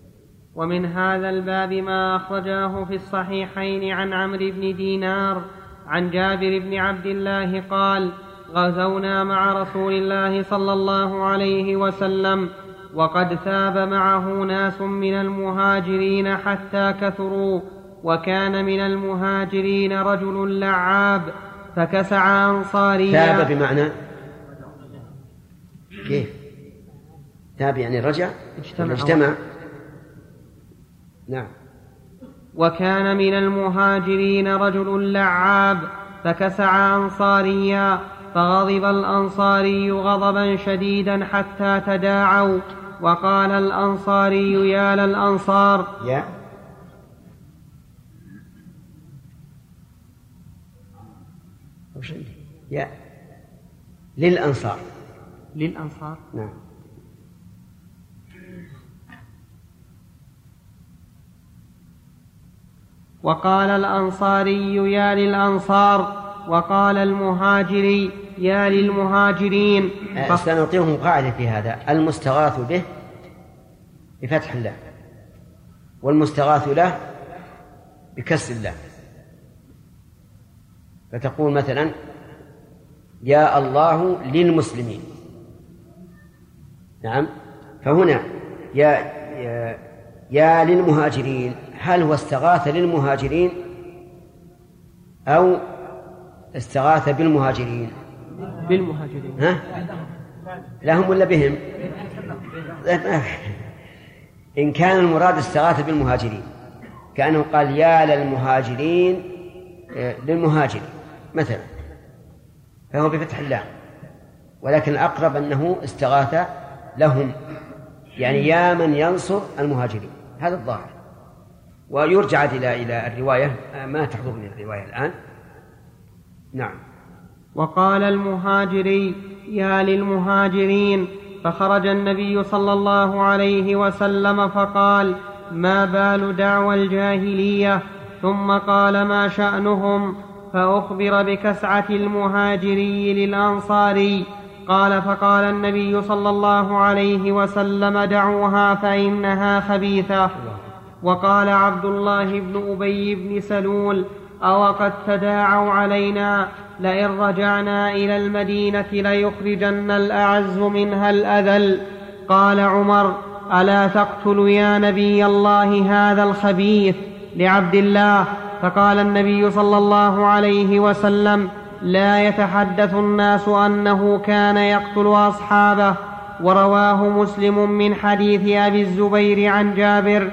ومن هذا الباب ما أخرجاه في الصحيحين عن عمرو بن دينار عن جابر بن عبد الله قال غزونا مع رسول الله صلى الله عليه وسلم وقد ثاب معه ناس من المهاجرين حتى كثروا وكان من المهاجرين رجل لعاب فكسع أنصاريا. ثاب بمعنى؟ كيف؟ ثاب يعني رجع؟ اجتمع, اجتمع. نعم. وكان من المهاجرين رجل لعاب فكسع أنصاريا فغضب الأنصاري غضبا شديدا حتى تداعوا وقال الأنصاري يا للأنصار. يا وش يا. للأنصار. للأنصار. نعم. وقال الأنصاري يا للأنصار وقال المهاجري يا للمهاجرين. سنعطيهم قاعدة في هذا. المستغاث به بفتح الله والمستغاث له بكسر الله. فتقول مثلا يا الله للمسلمين. نعم. فهنا يا يا, يا للمهاجرين هل هو استغاث للمهاجرين أو استغاث بالمهاجرين؟ بالمهاجرين. ها؟ لهم ولا بهم؟ إن كان المراد استغاث بالمهاجرين. كأنه قال يا للمهاجرين آه، للمهاجر مثلا فهو بفتح اللام ولكن الأقرب أنه استغاث لهم. يعني يا من ينصر المهاجرين. هذا الظاهر. ويرجع إلى إلى الرواية. ما تحضرني الرواية الآن. نعم. وقال المهاجري يا للمهاجرين. فخرج النبي صلى الله عليه وسلم فقال ما بال دعوى الجاهلية؟ ثم قال ما شأنهم؟ فأخبر بكسعة المهاجري للأنصاري. قال فقال النبي صلى الله عليه وسلم دعوها فإنها خبيثة. وقال عبد الله بن أبي بن سلول أو قد تداعوا علينا لئن رجعنا إلى المدينة ليخرجن الأعز منها الأذل. قال عمر ألا تقتل يا نبي الله هذا الخبيث لعبد الله؟ فقال النبي صلى الله عليه وسلم لا يتحدث الناس أنه كان يقتل أصحابه. ورواه مسلم من حديث أبي الزبير عن جابر.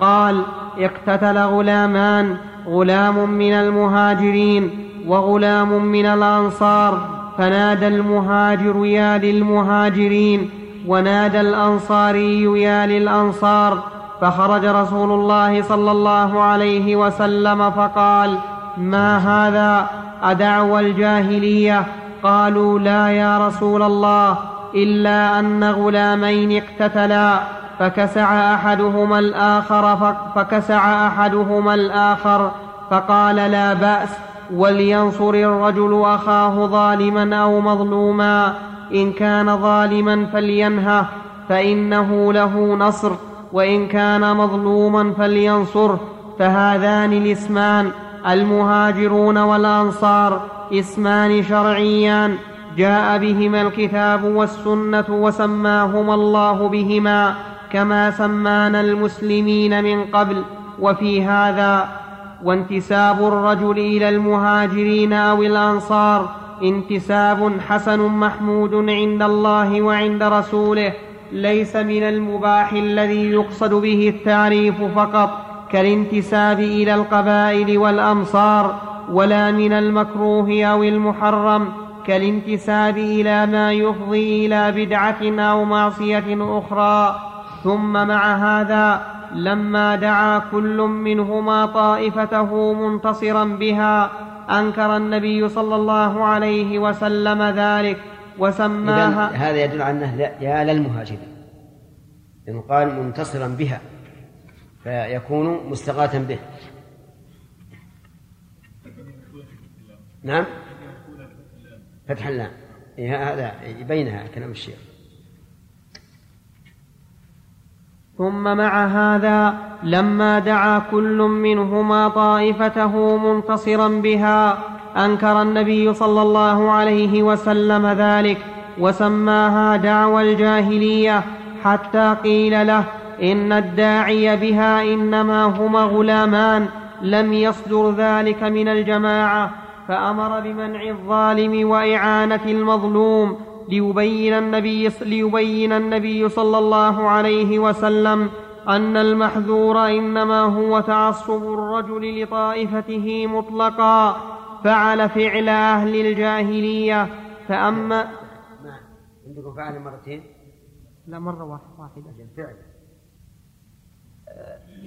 قال اقتتل غلامان غلام من المهاجرين وغلام من الأنصار. فنادى المهاجر يا للمهاجرين. ونادى الأنصاري يا للأنصار. فخرج رسول الله صلى الله عليه وسلم فقال ما هذا؟ ادعوى الجاهلية. قالوا لا يا رسول الله إلا أن غلامين اقتتلا. فكسع أحدهما الآخر فكسع أحدهما الآخر فقال لا بأس ولينصر الرجل أخاه ظالما أو مظلوما إن كان ظالما فلينهه فإنه له نصر. وإن كان مظلوما فلينصره فهذان الاسمان المهاجرون والأنصار اسمان شرعيان جاء بهما الكتاب والسنة وسماهما الله بهما كما سمانا المسلمين من قبل. وفي هذا وانتساب الرجل إلى المهاجرين أو الأنصار انتساب حسن محمود عند الله وعند رسوله. ليس من المباح الذي يقصد به التعريف فقط كالانتساب إلى القبائل والأمصار ولا من المكروه أو المحرم كالانتساب إلى ما يفضي إلى بدعة أو معصية أخرى. ثم مع هذا لما دعا كل منهما طائفته منتصرا بها أنكر النبي صلى الله عليه وسلم ذلك. وسماها هذا يدل على أنه يا للمهاجرين. لأنه قال منتصرا بها فيكون مستغاثا به. نعم؟ فتح اللام. إيه، هذا يبينها كلام الشيخ. ثم مع هذا لما دعا كل منهما طائفته منتصرا بها أنكر النبي صلى الله عليه وسلم ذلك وسماها دعوى الجاهلية حتى قيل له إن الداعي بها إنما هما غلامان لم يصدر ذلك من الجماعة فأمر بمنع الظالم وإعانة المظلوم ليبين النبي, ليبين النبي صلى الله عليه وسلم أن المحذور إنما هو تعصب الرجل لطائفته مطلقا فعل فعل أهل الجاهلية. فأما عندكم فعل مرتين؟ لا مرة واحدة. فعل.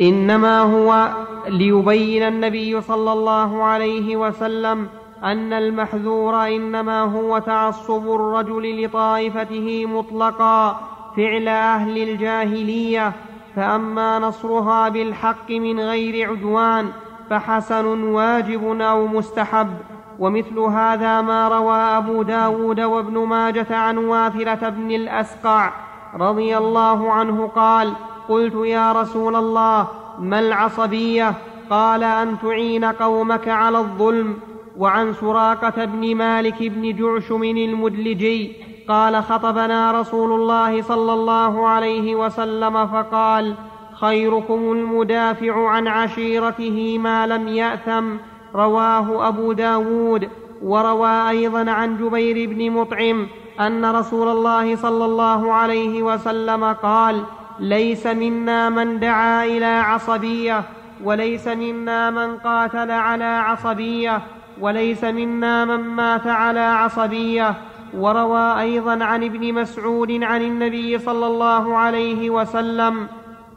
إنما هو ليبين النبي صلى الله عليه وسلم أن المحذور إنما هو تعصب الرجل لطائفته مطلقا فعل أهل الجاهلية. فأما نصرها بالحق من غير عدوان فحسن واجب أو مستحب. ومثل هذا ما روى أبو داود وابن ماجة عن واثلة بن الأسقع رضي الله عنه قال قلت يا رسول الله ما العصبية؟ قال أن تعين قومك على الظلم. وعن سراقة بن مالك بن جعشم المدلجي قال خطبنا رسول الله صلى الله عليه وسلم فقال خيركم المدافع عن عشيرته ما لم يأثم رواه أبو داود وروى أيضا عن جبير بن مطعم أن رسول الله صلى الله عليه وسلم قال ليس منا من دعا إلى عصبية وليس منا من قاتل على عصبية وليس منا من مات على عصبية وروى أيضا عن ابن مسعود عن النبي صلى الله عليه وسلم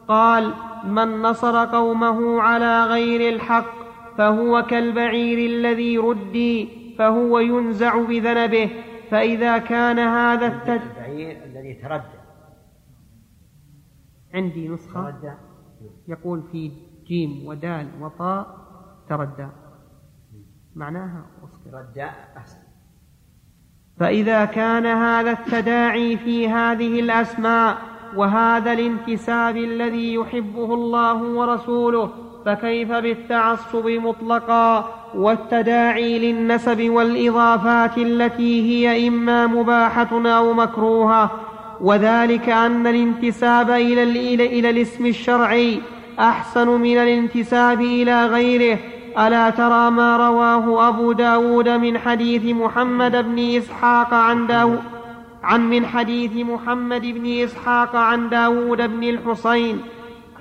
قال من نصر قومه على غير الحق فهو كالبعير الذي ردي فهو ينزع بذنبه فإذا كان هذا التد... البعير الذي تردى. عندي نسخة. تردى. يقول في جيم ودال وطاء تردى. معناها تردى أحسن. فإذا كان هذا التداعي في هذه الأسماء وهذا الانتساب الذي يحبه الله ورسوله فكيف بالتعصب مطلقا والتداعي للنسب والإضافات التي هي إما مباحة أو مكروهة؟ وذلك أن الانتساب إلى, إلى, الاسم الشرعي أحسن من الانتساب إلى غيره. ألا ترى ما رواه أبو داود من حديث محمد بن إسحاق عن داود عن من حديث محمد بن إسحاق عن داود بن الحصين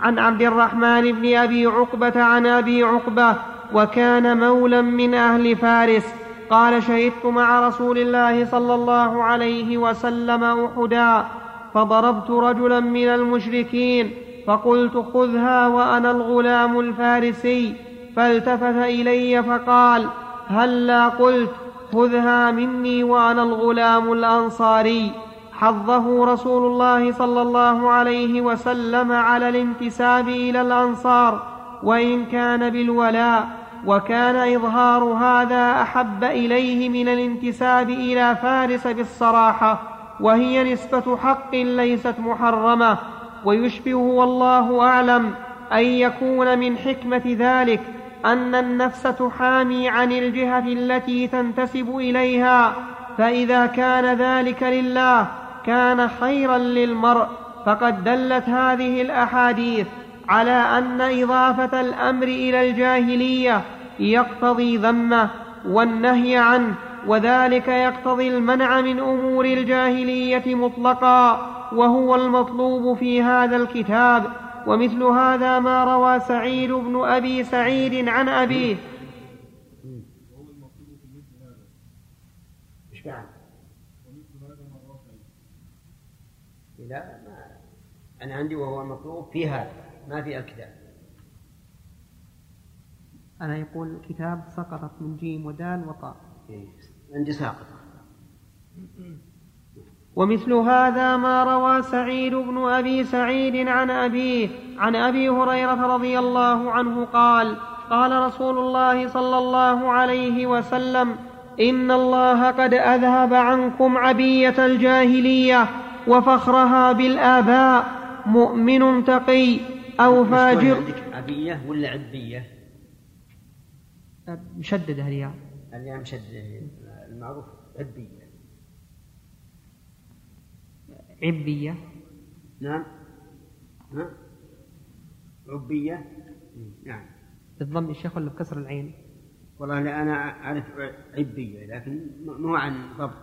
عن عبد الرحمن بن أبي عقبة عن أبي عقبة وكان مولا من أهل فارس. قال شهدت مع رسول الله صلى الله عليه وسلم أحدا فضربت رجلا من المشركين فقلت خذها وأنا الغلام الفارسي. فالتفت إلي فقال هلا قلت خذها مني وأنا الغلام الأنصاري. حظه رسول الله صلى الله عليه وسلم على الانتساب إلى الأنصار وإن كان بالولاء وكان إظهار هذا أحب إليه من الانتساب إلى فارس بالصراحة وهي نسبة حق ليست محرمة ويشبه والله أعلم أن يكون من حكمة ذلك. أن النفس تحامي عن الجهة التي تنتسب إليها فإذا كان ذلك لله كان خيرا للمرء. فقد دلت هذه الأحاديث على أن إضافة الأمر إلى الجاهلية يقتضي ذمه والنهي عنه وذلك يقتضي المنع من أمور الجاهلية مطلقا وهو المطلوب في هذا الكتاب. ومثل هذا ما روى سعيد بن أبي سعيد عن أبيه؟ لا ما أنا عندي وهو المطلوب في هذا ما في الكتاب. أنا يقول الكتاب سقطت من جيم ودال وطاء إيه، عندي ساقط. ومثل هذا ما روى سعيد بن أبي سعيد عن أبيه عن أبي هريرة رضي الله عنه قال قال رسول الله صلى الله عليه وسلم إن الله قد أذهب عنكم عبية الجاهلية وفخرها بالآباء مؤمن تقي أو فاجر. عندك عبية ولا عبية؟ مشدده الياء الياء مشدده المعروف عبية. عبية. نعم. ها؟ عبية؟ نعم. بالضم الشيخ ولا بكسر العين؟ والله لا أنا أعرف عبية لكن مو عن ضبط.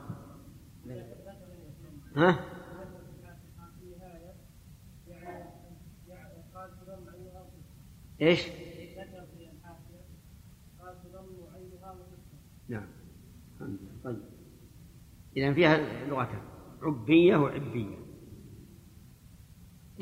ها؟ إيش؟ نعم. طيب. إذا فيها لغتان. عبية وعبية.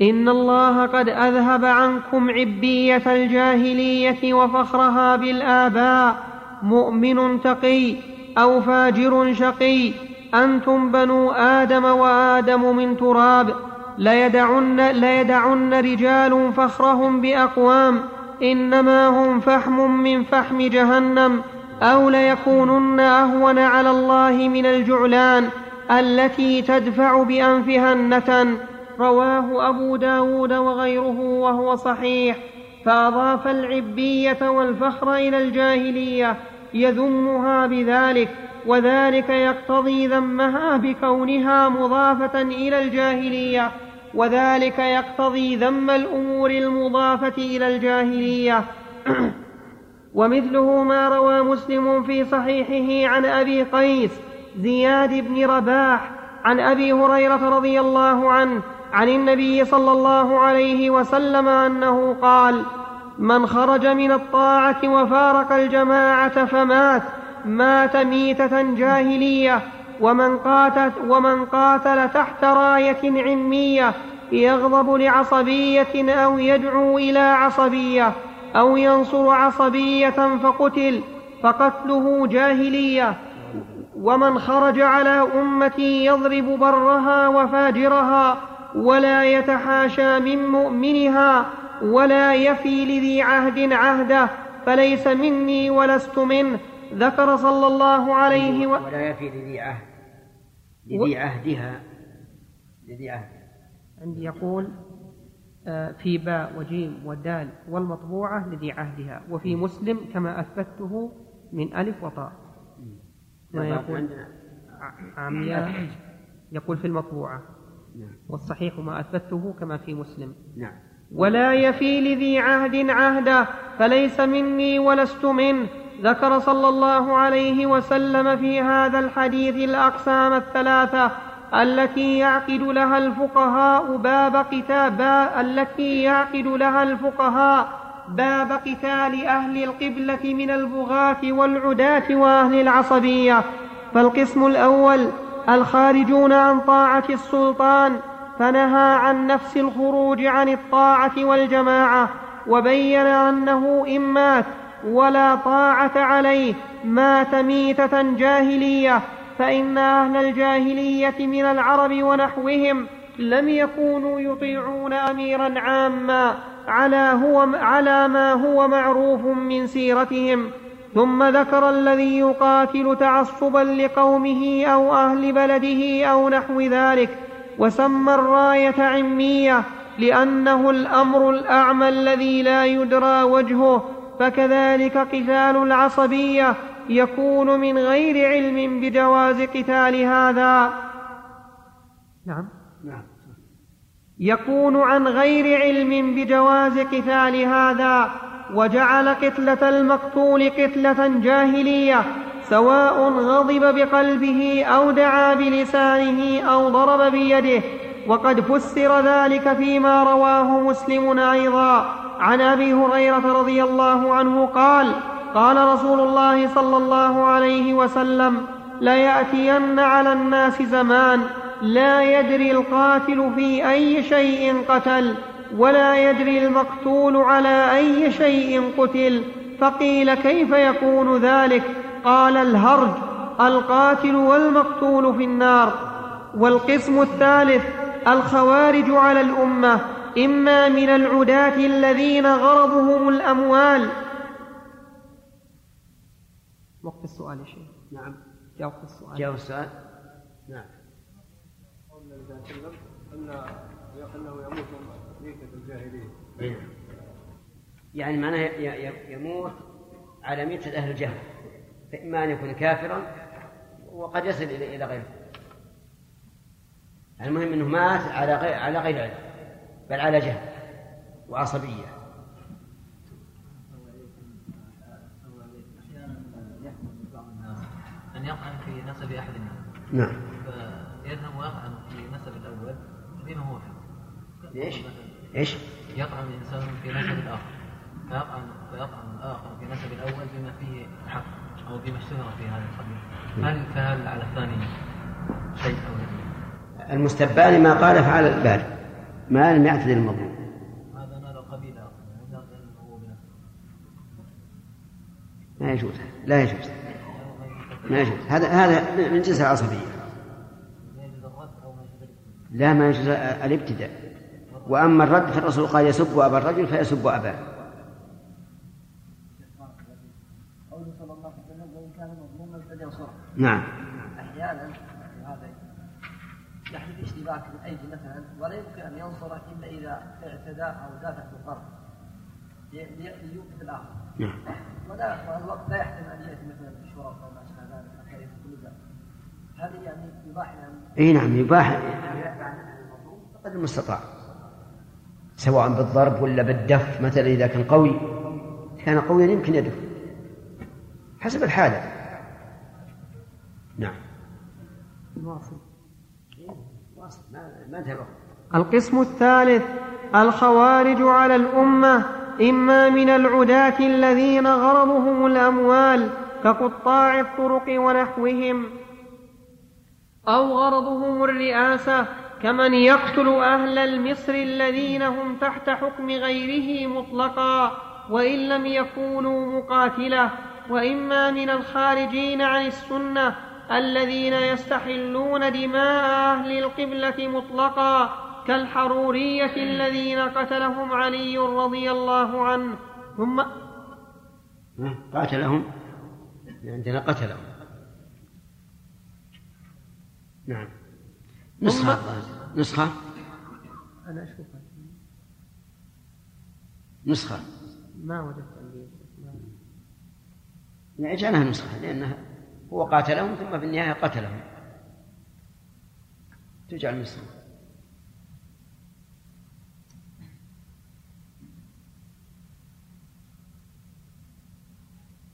إن الله قد أذهب عنكم عبية الجاهلية وفخرها بالآباء. مؤمن تقي أو فاجر شقي. أنتم بنو آدم وآدم من تراب. ليدعن, ليدعن رجال فخرهم بأقوام. إنما هم فحم من فحم جهنم. أو ليكونن أهون على الله من الجعلان. التي تدفع بأنفها النتن. رواه أبو داود وغيره وهو صحيح. فأضاف العبية والفخر إلى الجاهلية. يذمها بذلك وذلك يقتضي ذمها بكونها مضافة إلى الجاهلية. وذلك يقتضي ذم الأمور المضافة إلى الجاهلية. ومثله ما روى مسلم في صحيحه عن أبي قيس. زياد بن رباح عن أبي هريرة رضي الله عنه عن النبي صلى الله عليه وسلم أنه قال من خرج من الطاعة وفارق الجماعة فمات مات ميتة جاهلية ومن قاتل, ومن قاتل تحت راية علمية يغضب لعصبية أو يدعو إلى عصبية أو ينصر عصبية فقتل فقتله جاهلية. ومن خرج على أمتي يضرب برها وفاجرها ولا يتحاشى من مؤمنها ولا يفي لذي عهد عهده فليس مني ولست منه. ذكر صلى الله عليه و... ولا يفي لذي عهد. لذي عهدها. لذي عهد عندي يقول آه، في باء وجيم ودال والمطبوعة لذي عهدها. وفي مسلم كما أثبته من ألف وطاء. يقول. عمياء يقول في المطبوعة. نعم. والصحيح ما أثبته كما في مسلم. نعم. ولا يفي لذي عهد عهده فليس مني ولست منه ذكر صلى الله عليه وسلم في هذا الحديث الأقسام الثلاثة التي يعقد لها الفقهاء باب قتال التي يعقد لها الفقهاء باب قتال أهل القبلة من البغاة والعداة وأهل العصبية. فالقسم الأول الخارجون عن طاعة السلطان فنهى عن نفس الخروج عن الطاعة والجماعة وبين أنه إن مات ولا طاعة عليه مات ميتة جاهلية فإن أهل الجاهلية من العرب ونحوهم لم يكونوا يطيعون أميرا عاما. على, هو على ما هو معروف من سيرتهم ثم ذكر الذي يقاتل تعصبا لقومه أو أهل بلده أو نحو ذلك وسمى الراية عمية لأنه الأمر الأعمى الذي لا يدرى وجهه فكذلك قتال العصبية يكون من غير علم بجواز قتال هذا. نعم. نعم. يكون عن غير علم بجواز قتال هذا وجعل قتلة المقتول قتلة جاهلية سواء غضب بقلبه أو دعا بلسانه أو ضرب بيده. وقد فسر ذلك فيما رواه مسلم أيضا. عن أبي هريرة رضي الله عنه قال قال رسول الله صلى الله عليه وسلم ليأتين على الناس زمان لا يدري القاتل في أي شيء قتل ولا يدري المقتول على أي شيء قتل. فقيل كيف يكون ذلك؟ قال الهرج القاتل والمقتول في النار. والقسم الثالث الخوارج على الأمة إما من العداة الذين غرضهم الأموال. وقت السؤال يا شيخ. نعم. جاوب السؤال. جاوب السؤال. نعم قول النبي صلى الله عليه وسلم ان أنه يموت ميتة الجاهلية. يعني معناه يموت على ميتة أهل الجهل. فإما أن يكون كافرا وقد يصل إلى غيره. المهم أنه مات على غير على غير علم بل على جهل وعصبية. أن يطعن في نسب أحد الناس نعم. فيذهب ويطعن بما هو ليش؟ إيش؟ يطعن الإنسان في نسب الآخر. فيطعن فيطعن الآخر في نسب الأول بما فيه حق أو بما اشتهر في هذا القبيل. هل فهل على الثاني شيء أو لا؟ المستبان ما قال فعل البال. ما لم يعتدل المظلوم. هذا نال قبيل اخر لا هو بنفسه ما يجوز. لا يجوز. ما يجوز. هذا هذا من جنس العصبية يجوز الرد أو ما يجوز الاستثناء. لا ما يجوز الابتداء. وأما الرد فالرسول قال يسب أبا الرجل فيسب أباه. نعم. أحيانا هذا يحدث اشتباك بالايدي مثلا ولا يمكن أن ينصر إلا إذا اعتدى أو دافع بالضرب لي- لي- ليوقف الآخر. نعم. ولا والوقت لا يحتمل أن يأتي مثلا بالشرط أو ما اشبه ذلك حتى يكون ذلك هذه يعني يباح إي نعم يباح قدر المستطاع. سواء بالضرب ولا بالدف مثلا إذا كان قوي. كان قويا يمكن يدف. حسب الحالة. نعم. واصل. واصل. ما انتهى القسم الثالث الخوارج على الأمة إما من العداة الذين غرضهم الأموال كقطاع الطرق ونحوهم. أو غرضهم الرئاسة كمن يقتل أهل المصر الذين هم تحت حكم غيره مطلقا وإن لم يكونوا مقاتلة. وإما من الخارجين عن السنة الذين يستحلون دماء أهل القبلة مطلقا كالحرورية الذين قتلهم علي رضي الله عنه. ثم؟ قاتلهم؟ عندنا قتلهم. نعم. نسخة. نسخة. أنا أشوفها نسخة. ما وجدت عندي يعني اجعلها نسخة لأنها هو قاتلهم ثم في النهاية قتلهم. تجعل نسخة.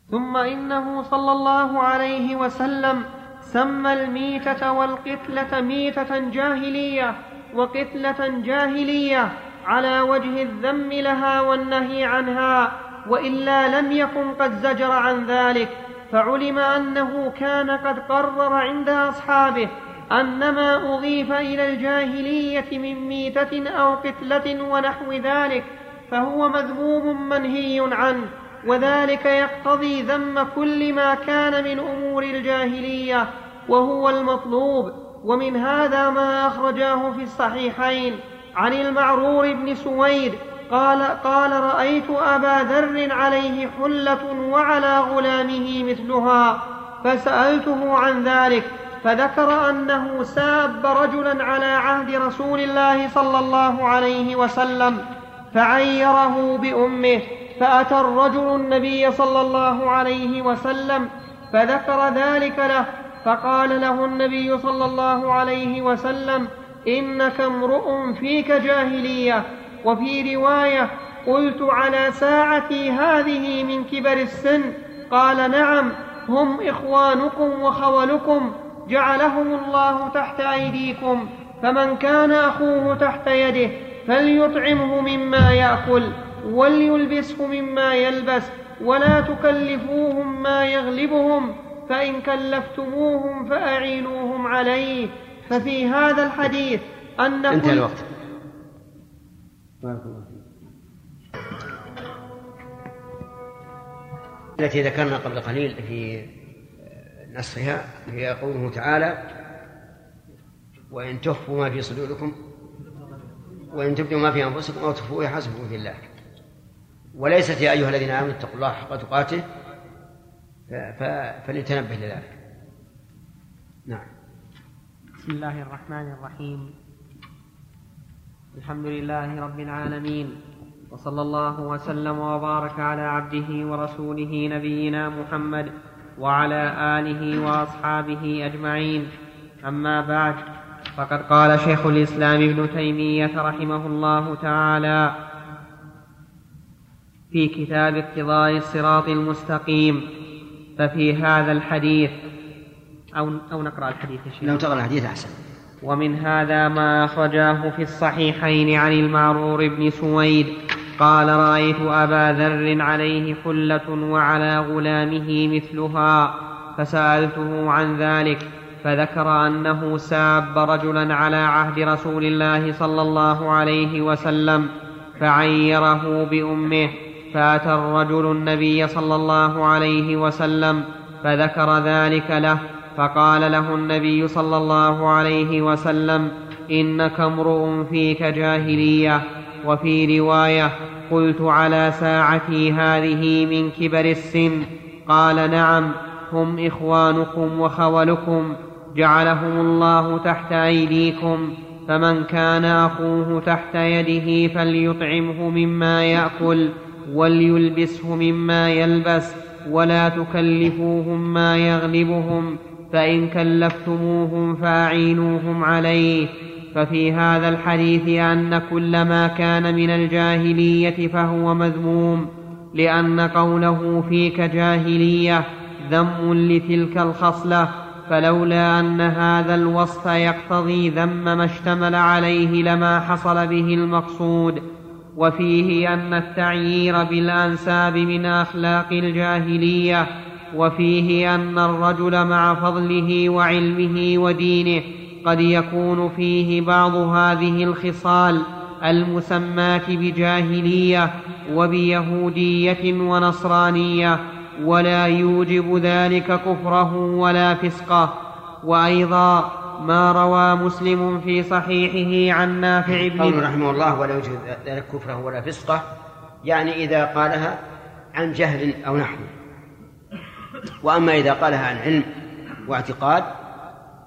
ثم إنه صلى الله عليه وسلم سمى الميتة والقتلة ميتة جاهلية وقتلة جاهلية على وجه الذم لها والنهي عنها وإلا لم يكن قد زجر عن ذلك فعلم أنه كان قد قرر عند أصحابه أن ما أضيف إلى الجاهلية من ميتة أو قتلة ونحو ذلك فهو مذموم منهي عنه وذلك يقتضي ذم كل ما كان من أمور الجاهلية. وهو المطلوب. ومن هذا ما أخرجاه في الصحيحين. عن المعرور بن سويد قال قال رأيت أبا ذر عليه حلة وعلى غلامه مثلها فسألته عن ذلك فذكر أنه ساب رجلا على عهد رسول الله صلى الله عليه وسلم فعيره بأمه فأتى الرجل النبي صلى الله عليه وسلم فذكر ذلك له فقال له النبي صلى الله عليه وسلم إنك امرؤ فيك جاهلية. وفي رواية قلت على ساعتي هذه من كبر السن. قال نعم هم إخوانكم وخولكم جعلهم الله تحت أيديكم فمن كان أخوه تحت يده فليطعمه مما يأكل وليلبسه مما يلبس ولا تكلفوهم ما يغلبهم. فإن كلفتموهم فأعينوهم عليه. ففي هذا الحديث أن انتهى الوقت. بارك الله فيك. التي ذكرنا قبل قليل في نصها هي قوله تعالى وإن تخفوا ما في صدوركم وإن تبدوا ما في أنفسكم أو تخفوه يحاسبكم في الله. وليست يا أيها الذين آمنوا اتقوا الله حق تقاته. فليتنبه لذلك. نعم. بسم الله الرحمن الرحيم. الحمد لله رب العالمين وصلى الله وسلم وبارك على عبده ورسوله نبينا محمد وعلى آله وأصحابه أجمعين. أما بعد فقد قال شيخ الإسلام ابن تيمية رحمه الله تعالى في كتاب اقتضاء الصراط المستقيم ففي هذا الحديث أو أو نقرأ الحديث يا لو تقرأ الحديث أحسن. ومن هذا ما أخرجاه في الصحيحين عن المعرور بن سويد قال رأيت أبا ذر عليه حلة وعلى غلامه مثلها فسألته عن ذلك فذكر أنه ساب رجلا على عهد رسول الله صلى الله عليه وسلم فعيره بأمه. فأتى الرجل النبي صلى الله عليه وسلم فذكر ذلك له فقال له النبي صلى الله عليه وسلم إنك امرؤ فيك جاهلية. وفي رواية قلت على ساعتي هذه من كبر السن. قال نعم هم إخوانكم وخولكم جعلهم الله تحت أيديكم فمن كان أخوه تحت يده فليطعمه مما يأكل. وليلبسه مما يلبس ولا تكلفوهم ما يغلبهم فإن كلفتموهم فأعينوهم عليه ففي هذا الحديث أن كل ما كان من الجاهلية فهو مذموم لأن قوله فيك جاهلية ذم لتلك الخصلة فلولا أن هذا الوصف يقتضي ذم ما اشتمل عليه لما حصل به المقصود وفيه أن التعيير بالأنساب من أخلاق الجاهلية وفيه أن الرجل مع فضله وعلمه ودينه قد يكون فيه بعض هذه الخصال المسماة بجاهلية وبيهودية ونصرانية ولا يوجب ذلك كفره ولا فسقه. وأيضا ما روى مسلم في صحيحه عن نافع بن قوله رحمه الله ولا يوجب ذلك كفره ولا فسقه يعني إذا قالها عن جهل أو نحو. وأما إذا قالها عن علم واعتقاد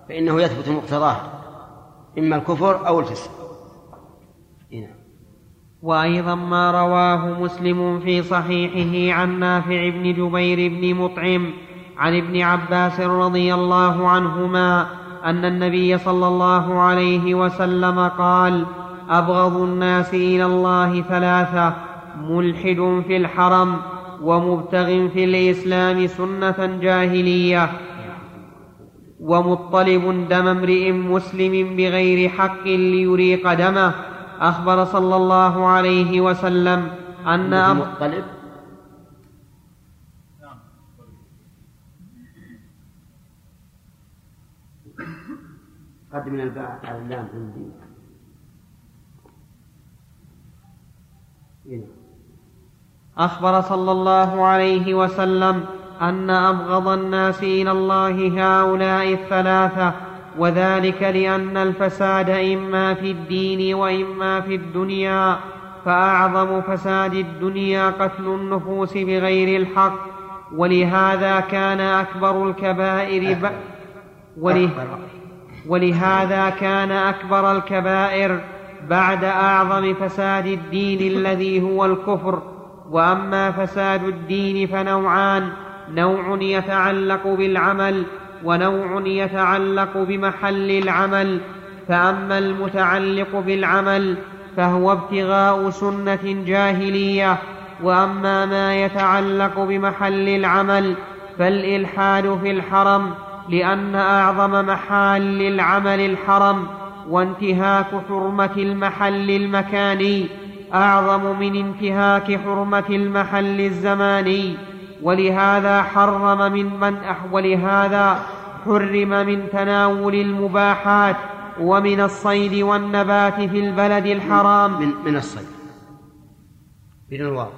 فإنه يثبت مقتضاه إما الكفر أو الفسق. نعم وأيضا ما رواه مسلم في صحيحه عن نافع بن جبير بن مطعم عن ابن عباس رضي الله عنهما أن النبي صلى الله عليه وسلم قال أبغض الناس إلى الله ثلاثة ملحد في الحرم ومبتغ في الإسلام سنة جاهلية ومطلب دم امرئ مسلم بغير حق ليريق دمه أخبر صلى الله عليه وسلم أن. مطلب قد من الباء على اللام عندي هنا. أخبر صلى الله عليه وسلم أن أبغض الناس إلى الله هؤلاء الثلاثة وذلك لأن الفساد إما في الدين وإما في الدنيا فأعظم فساد الدنيا قتل النفوس بغير الحق ولهذا كان أكبر الكبائر ب... وله... أخبر. ولهذا كان أكبر الكبائر بعد أعظم فساد الدين الذي هو الكفر. وأما فساد الدين فنوعان نوع يتعلق بالعمل ونوع يتعلق بمحل العمل. فأما المتعلق بالعمل فهو ابتغاء سنة جاهلية. وأما ما يتعلق بمحل العمل فالإلحاد في الحرم لأن أعظم محال العمل الحرم وانتهاك حرمة المحل المكاني أعظم من انتهاك حرمة المحل الزماني. ولهذا حرم من من ولهذا حرم من تناول المباحات ومن الصيد والنبات في البلد الحرام. من من الصيد. بدون الواو.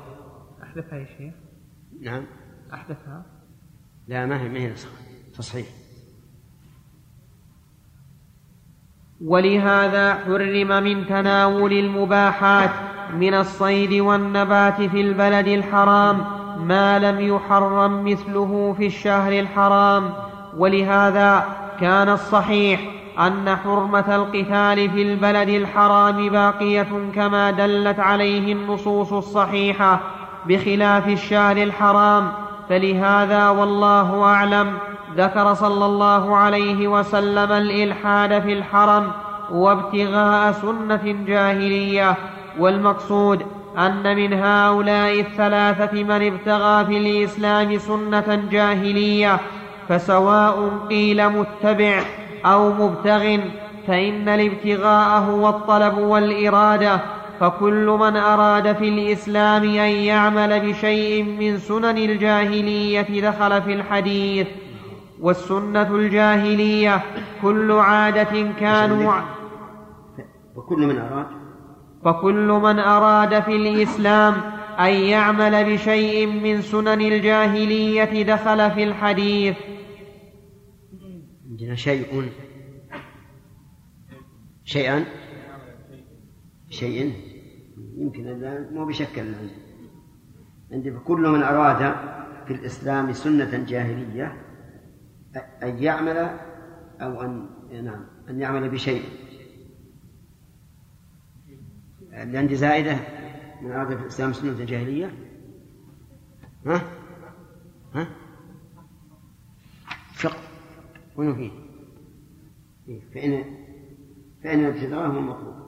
أحذفها يا شيخ. نعم. أحذفها لا ما هي ما هي تصحيح ولهذا حرم من تناول المباحات من الصيد والنبات في البلد الحرام ما لم يحرم مثله في الشهر الحرام. ولهذا كان الصحيح أن حرمة القتال في البلد الحرام باقية كما دلت عليه النصوص الصحيحة بخلاف الشهر الحرام. فلهذا والله أعلم ذكر صلى الله عليه وسلم الإلحاد في الحرم وابتغاء سنة جاهليه والمقصود أن من هؤلاء الثلاثة من ابتغى في الإسلام سنة جاهلية فسواء قيل متبع أو مبتغ فإن الابتغاء هو الطلب والإرادة فكل من أراد في الإسلام أن يعمل بشيء من سنن الجاهلية دخل في الحديث. والسنة الجاهلية كل عادة كانوا وكل من أراد. فكل من أراد في الإسلام أن يعمل بشيء من سنن الجاهلية دخل في الحديث. عندنا شيء. شيئا؟ شيء يمكن الآن مو بشكل عندي. عندي فكل من أراد في الإسلام سنة جاهلية أن يعمل أو أن نعم أن يعمل بشيء. اللي عندي زائدة من أراد في الإسلام سنة جاهلية ها؟ ها؟ فقه. وين فيه؟ إيه، فإن فإن الابتداء هو المطلوب.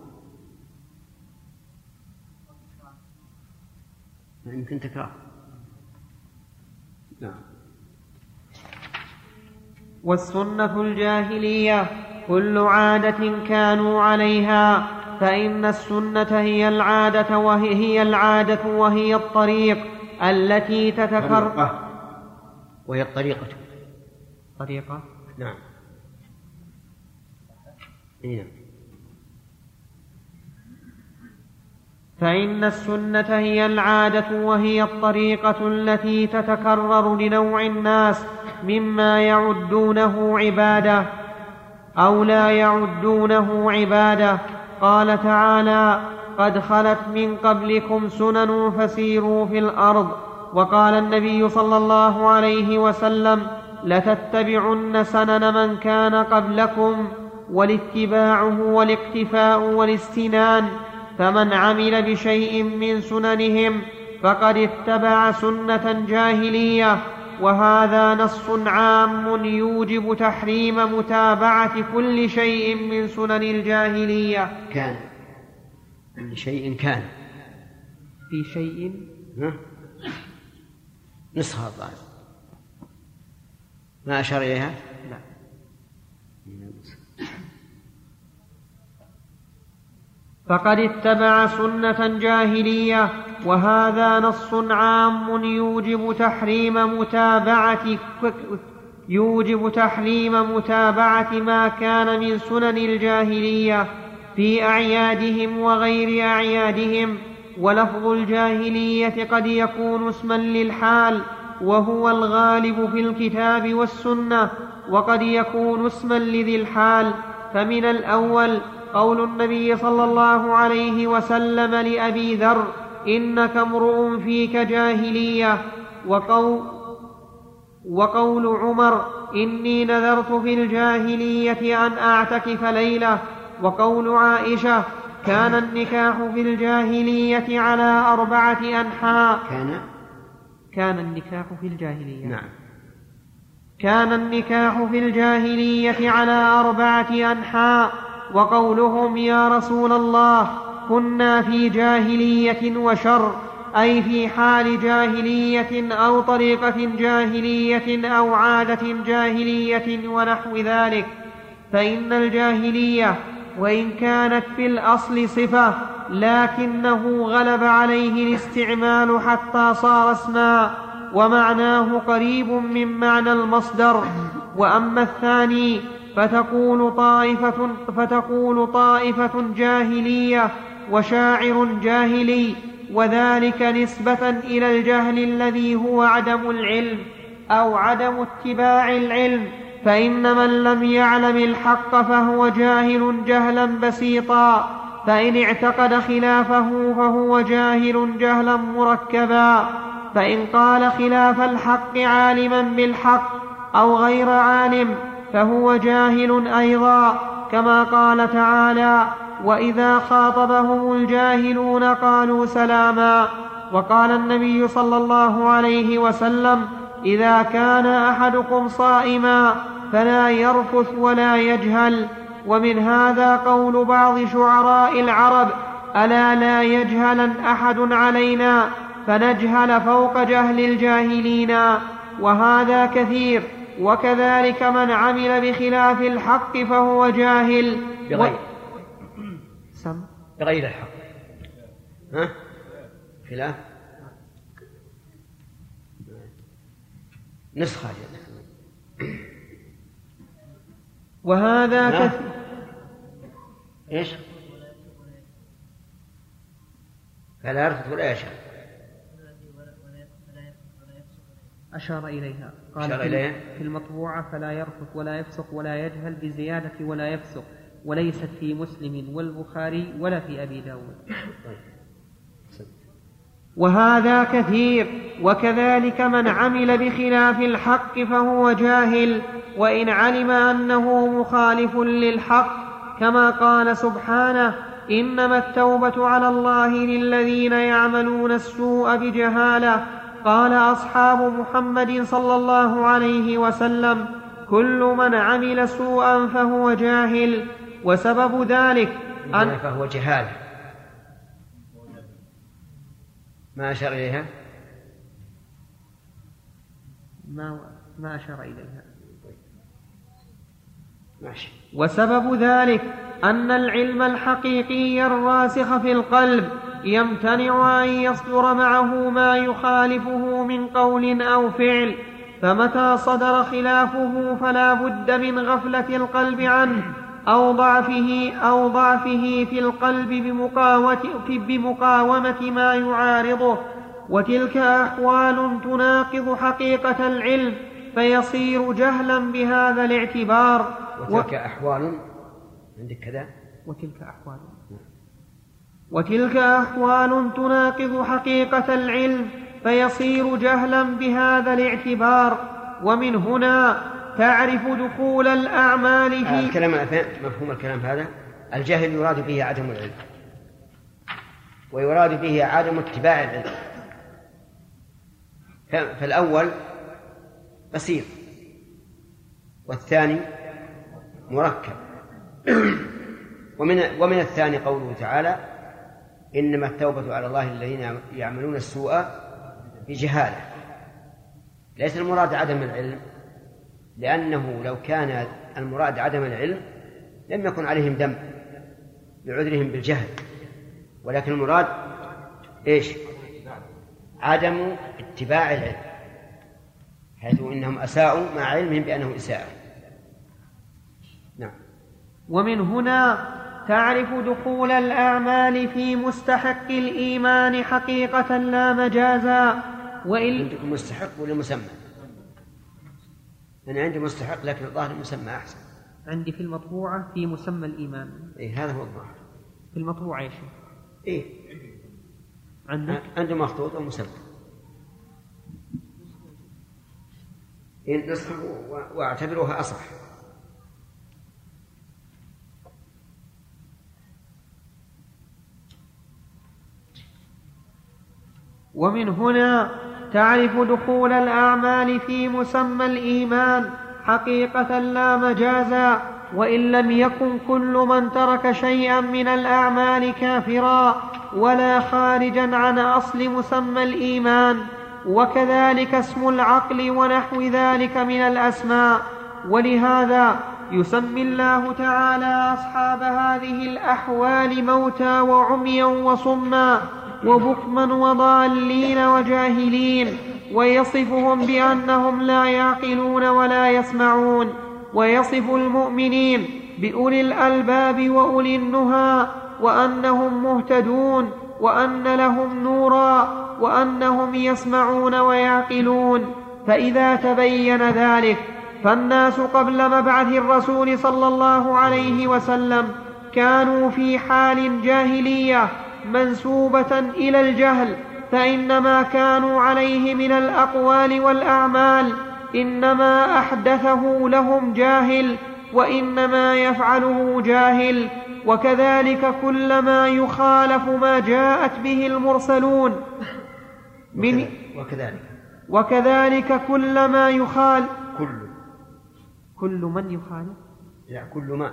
يمكن تكرار نعم والسنة الجاهلية كل عادة كانوا عليها فإن السنة هي العادة وهي هي العادة وهي الطريق التي تتكرر طريقة. وهي الطريقة. طريقة. نعم. نعم فإن السنة هي العادة وهي الطريقة التي تتكرر لنوع الناس مما يعدونه عبادة أو لا يعدونه عبادة. قال تعالى قد خلت من قبلكم سنن فسيروا في الأرض. وقال النبي صلى الله عليه وسلم لتتبعن سنن من كان قبلكم والاتباع هو الاقتفاء والاستنان. فمن عمل بشيء من سننهم فقد اتبع سنة جاهلية. وهذا نص عام يوجب تحريم متابعة كل شيء من سنن الجاهلية. كان. لشيء كان. في شيء؟ ها؟ نسخة الظاهر ما أشار إليها؟ لا. فقد اتبع سنة جاهلية وهذا نص عام يوجب تحريم متابعة يوجب تحريم متابعة ما كان من سنن الجاهلية في أعيادهم وغير أعيادهم ولفظ الجاهلية قد يكون اسما للحال وهو الغالب في الكتاب والسنة وقد يكون اسما لذي الحال. فمن الأول قول النبي صلى الله عليه وسلم لأبي ذر إنك امرؤ فيك جاهلية. وقول وقول عمر إني نذرت في الجاهلية أن أعتكف ليلة. وقول عائشة كان النكاح في الجاهلية على أربعة أنحاء. كان؟ كان النكاح في الجاهلية. نعم. كان النكاح في الجاهلية على أربعة أنحاء. وقولهم يا رسول الله كنا في جاهلية وشر أي في حال جاهلية أو طريقة جاهلية أو عادة جاهلية ونحو ذلك. فإن الجاهلية وإن كانت في الأصل صفة لكنه غلب عليه الاستعمال حتى صار اسما ومعناه قريب من معنى المصدر. وأما الثاني فتقول طائفة فتقول طائفة جاهلية وشاعر جاهلي وذلك نسبة إلى الجهل الذي هو عدم العلم أو عدم اتباع العلم فإن من لم يعلم الحق فهو جاهل جهلا بسيطا فإن اعتقد خلافه فهو جاهل جهلا مركبا فإن قال خلاف الحق عالما بالحق أو غير عالم فهو جاهل أيضا كما قال تعالى وإذا خاطبهم الجاهلون قالوا سلاما. وقال النبي صلى الله عليه وسلم إذا كان أحدكم صائما فلا يرفث ولا يجهل. ومن هذا قول بعض شعراء العرب ألا لا يجهلن أحد علينا فنجهل فوق جهل الجاهلين. وهذا كثير وكذلك من عمل بخلاف الحق فهو جاهل. بغير. بغير الحق. ها؟ خلاف؟ نسخة وهذا. كثير إيش؟ فلا يرفض ولا يشاء أشار إليها. قال أشار في- إليها؟ في المطبوعة فلا يرفث ولا يفسق ولا يجهل بزيادة ولا يفسق. وليست في مسلم والبخاري ولا في أبي داود. وهذا كثير وكذلك من عمل بخلاف الحق فهو جاهل وإن علم أنه مخالف للحق كما قال سبحانه إنما التوبة على الله للذين يعملون السوء بجهالة. قال أصحاب محمد صلى الله عليه وسلم كل من عمل سوءا فهو جاهل وسبب ذلك أن فهو جهالة ما أشار إليها؟ ما ما أشار إليها. ماشي. وسبب ذلك أن العلم الحقيقي الراسخ في القلب يمتنع أن يصدر معه ما يخالفه من قول أو فعل فمتى صدر خلافه فلا بد من غفلة القلب عنه. أو ضعفه أو ضعفه في القلب بمقاومة, بمقاومة ما يعارضه. وتلك أحوال تناقض حقيقة العلم فيصير جهلا بهذا الاعتبار. وتلك أحوال؟ عندك كذا؟ وتلك أحوال. وتلك أحوال تناقض حقيقة العلم فيصير جهلا بهذا الاعتبار. ومن هنا تعرف دخول الأعمال في الكلام مفهوم الكلام هذا؟ الجهل يراد به عدم العلم. ويراد به عدم اتباع العلم. فالأول بسيط. والثاني مركب. ومن ومن الثاني قوله تعالى إنما التوبة على الله الذين يعملون السوء بجهالة. ليس المراد عدم العلم لأنه لو كان المراد عدم العلم لم يكن عليهم ذنب لعذرهم بالجهل ولكن المراد إيش؟ عدم اتباع العلم حيث إنهم أساءوا مع علمهم بأنه إساءة نعم ومن هنا تعرف دخول الأعمال في مستحق الإيمان حقيقة لا مجازا وإن عندكم مستحق ولا مسمى؟ أنا عندي مستحق لكن الظاهر المسمى أحسن. عندي في المطبوعة في مسمى الإيمان. إيه هذا هو الظاهر. في المطبوعة يا شيخ إيه. عندك؟ عنده مخطوط ومسمى إيه نسخه أصح. ومن هنا تعرف دخول الأعمال في مسمى الإيمان حقيقة لا مجازا وإن لم يكن كل من ترك شيئا من الأعمال كافرا ولا خارجا عن أصل مسمى الإيمان وكذلك اسم العقل ونحو ذلك من الأسماء. ولهذا يسمي الله تعالى أصحاب هذه الأحوال موتى وعميا وصما. وبكما وضالين وجاهلين ويصفهم بأنهم لا يعقلون ولا يسمعون ويصف المؤمنين بأولي الألباب وأولي النهى وأنهم مهتدون وأن لهم نورا وأنهم يسمعون ويعقلون. فإذا تبين ذلك فالناس قبل مبعث الرسول صلى الله عليه وسلم كانوا في حال جاهلية منسوبة إلى الجهل فإنما كانوا عليه من الأقوال والأعمال إنما أحدثه لهم جاهل وإنما يفعله جاهل وكذلك كل ما يخالف ما جاءت به المرسلون. من وكذلك وكذلك. كل ما يخال كل. كل من يخالف لا كل ما.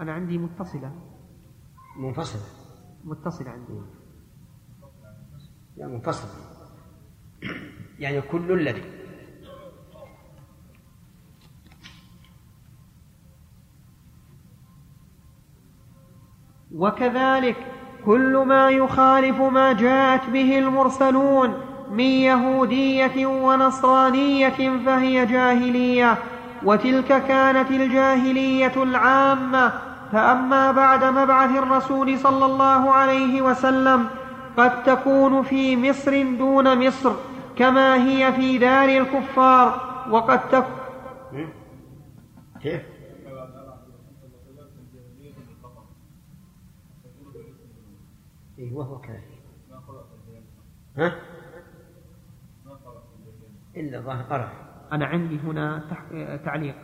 أنا عندي متصلة. منفصلة. متصل عندي. يعني منفصل. يعني كل الذي. وكذلك كل ما يخالف ما جاءت به المرسلون من يهودية ونصرانية فهي جاهلية وتلك كانت الجاهلية العامة فأما بعد مبعث الرسول صلى الله عليه وسلم قد تكون في مصر دون مصر كما هي في دار الكفار وقد تكون كيف؟ إيه وهو كذلك ها؟ إلا قرأ أنا عندي هنا تعليق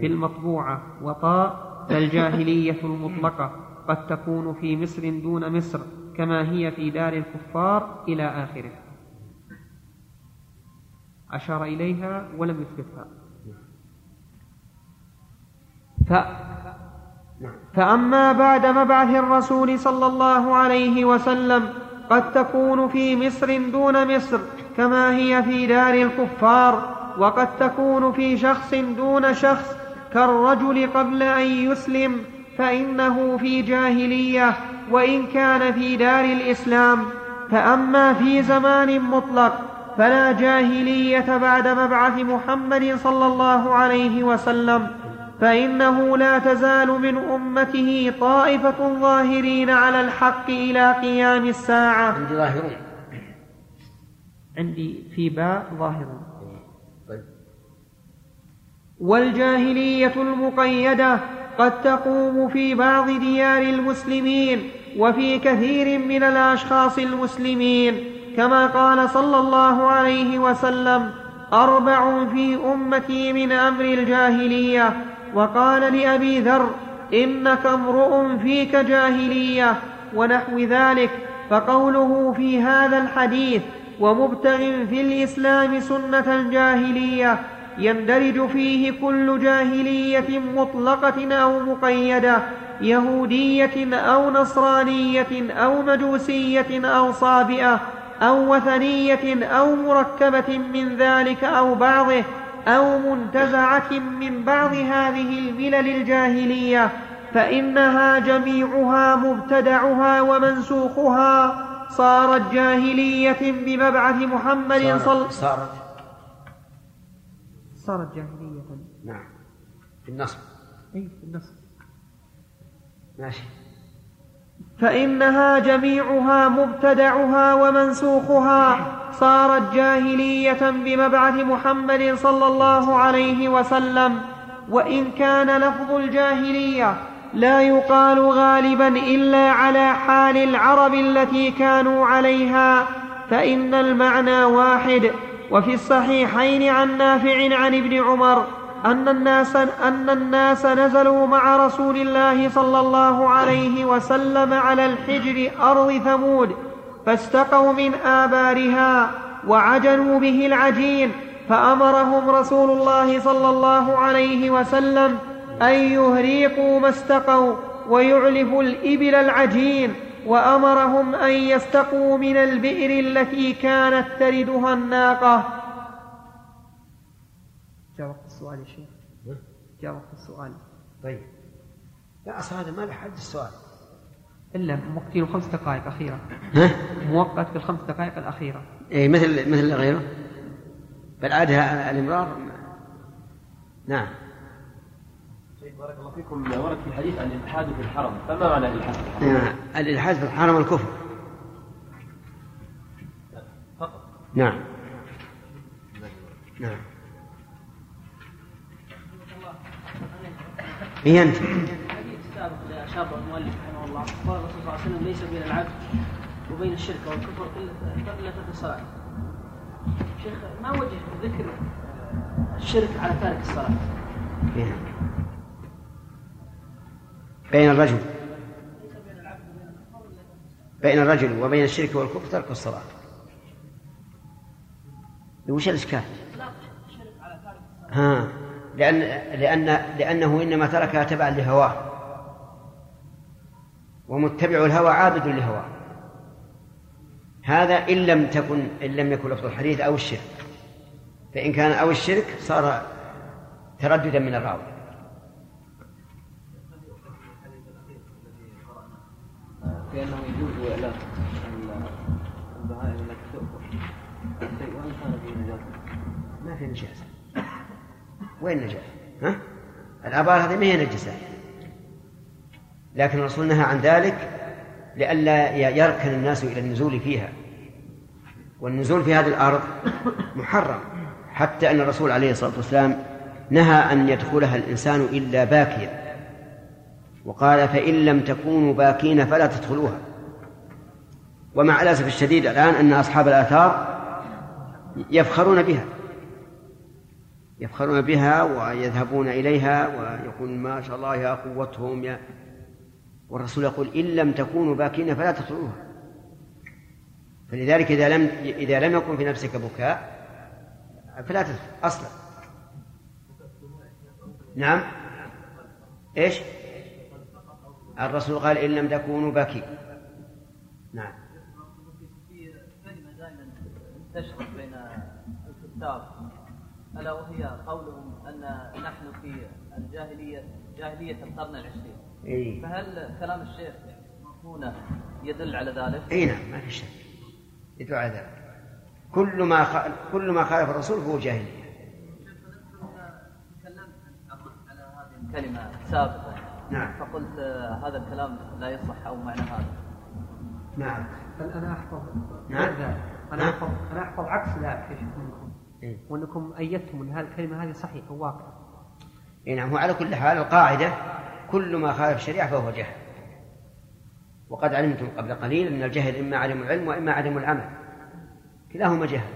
في المطبوعة وطاء فالجاهلية المطلقة قد تكون في مصر دون مصر كما هي في دار الكفار إلى آخره. أشار إليها ولم يثبتها. ف... فأما بعد مبعث الرسول صلى الله عليه وسلم قد تكون في مصر دون مصر كما هي في دار الكفار وقد تكون في شخص دون شخص كالرجل قبل أن يسلم فإنه في جاهلية وإن كان في دار الإسلام. فأما في زمان مطلق فلا جاهلية بعد مبعث محمد صلى الله عليه وسلم. فإنه لا تزال من أمته طائفة ظاهرين على الحق إلى قيام الساعة. عندي ظاهرون. عندي في باء ظاهرون. والجاهلية المقيدة قد تقوم في بعض ديار المسلمين وفي كثير من الأشخاص المسلمين كما قال صلى الله عليه وسلم أربع في أمتي من أمر الجاهلية. وقال لأبي ذر إنك امرؤ فيك جاهلية ونحو ذلك. فقوله في هذا الحديث ومبتغ في الإسلام سنة جاهلية يندرج فيه كل جاهلية مطلقة أو مقيدة يهودية أو نصرانية أو مجوسية أو صابئة أو وثنية أو مركبة من ذلك أو بعضه أو منتزعة من بعض هذه الملل الجاهلية فإنها جميعها مبتدعها ومنسوخها. صارت جاهلية بمبعث محمد صلى صارت صارت. صارت جاهلية. نعم. في النصب. أي في النص ماشي. فإنها جميعها مبتدعها ومنسوخها. صارت جاهلية بمبعث محمد صلى الله عليه وسلم. وإن كان لفظ الجاهلية لا يقال غالبا إلا على حال العرب التي كانوا عليها. فإن المعنى واحد. وفي الصحيحين عن نافع عن ابن عمر أن الناس أن الناس نزلوا مع رسول الله صلى الله عليه وسلم على الحجر أرض ثمود فاستقوا من آبارها وعجنوا به العجين فأمرهم رسول الله صلى الله عليه وسلم أن يهريقوا ما استقوا ويعلفوا الإبل العجين وأمرهم أن يستقوا من البئر التي كانت تردها الناقة. جاء وقت السؤال يا شيخ. جاء وقت السؤال. طيب. لا أصل هذا ما له حد السؤال. إلا موقتين خمس دقائق أخيرة. ها؟ موقت في الخمس دقائق الأخيرة. إيه مثل مثل غيره بل عادها الإمرار. نعم. بارك الله فيكم ورد في الحديث عن الإلحاد في الحرم فما معنى الإلحاد في الحرم؟ نعم. الإلحاد في الحرم الكفر فقط نعم نعم إيه أنت الحديث السابق اشار المؤلف رحمه الله قال الرسول صلى الله عليه وسلم ليس بين العبد وبين الشرك والكفر إلا إلا ترك الصلاه. شيخ ما وجه ذكر الشرك على تارك الصلاة؟ إيه. بين الرجل بين الرجل وبين الشرك والكفر ترك الصلاة. وش الإشكال؟ ها لأن لأن لأنه إنما تركها تبعا لهواه. ومتبع الهوى عابد لهواه. هذا إن لم تكن إن لم يكن لفظ الحديث أو الشرك. فإن كان أو الشرك صار ترددا من الراوي. بأنه يجوز إعلام البهائم التي تؤكل الشيء وإن كان فيه نجاسة ما في نجاسة وين نجاسة؟ ها؟ الآبار هذه ما هي نجسة لكن الرسول نهى عن ذلك لئلا يركن الناس إلى النزول فيها والنزول في هذه الأرض محرم حتى أن الرسول عليه الصلاة والسلام نهى أن يدخلها الإنسان إلا باكيا وقال فإن لم تكونوا باكين فلا تدخلوها. ومع الأسف الشديد الآن أن أصحاب الآثار يفخرون بها. يفخرون بها ويذهبون إليها ويقول ما شاء الله يا قوتهم يا. والرسول يقول إن لم تكونوا باكين فلا تدخلوها. فلذلك إذا لم إذا لم يكن في نفسك بكاء فلا تدخل أصلا. نعم. إيش؟ الرسول قال إن لم تكونوا باكين نعم. في كلمة دائما تشرح بين الكتاب ألا وهي قولهم أن نحن في الجاهلية جاهلية القرن العشرين. إيه. فهل كلام الشيخ هنا يدل على ذلك؟ إي نعم ما في شك. يدعو على ذلك. كل ما خ... كل ما خالف الرسول فهو جاهلية. على هذه الكلمة سابقا؟ نعم. فقلت آه، هذا الكلام لا يصح أو معنى هذا. نعم. بل أنا أحفظ؟ نعم. أنا نعم. أحفظ أنا أحفظ عكس ذلك يا شيخ منكم. وأنكم أيدتم أن هذه الكلمة هذه صحيحة وواقعة. اي نعم. وعلى كل حال القاعدة كل ما خالف الشريعة فهو جهل. وقد علمتم قبل قليل أن الجهل إما عدم العلم وإما عدم العمل. كلاهما جهل.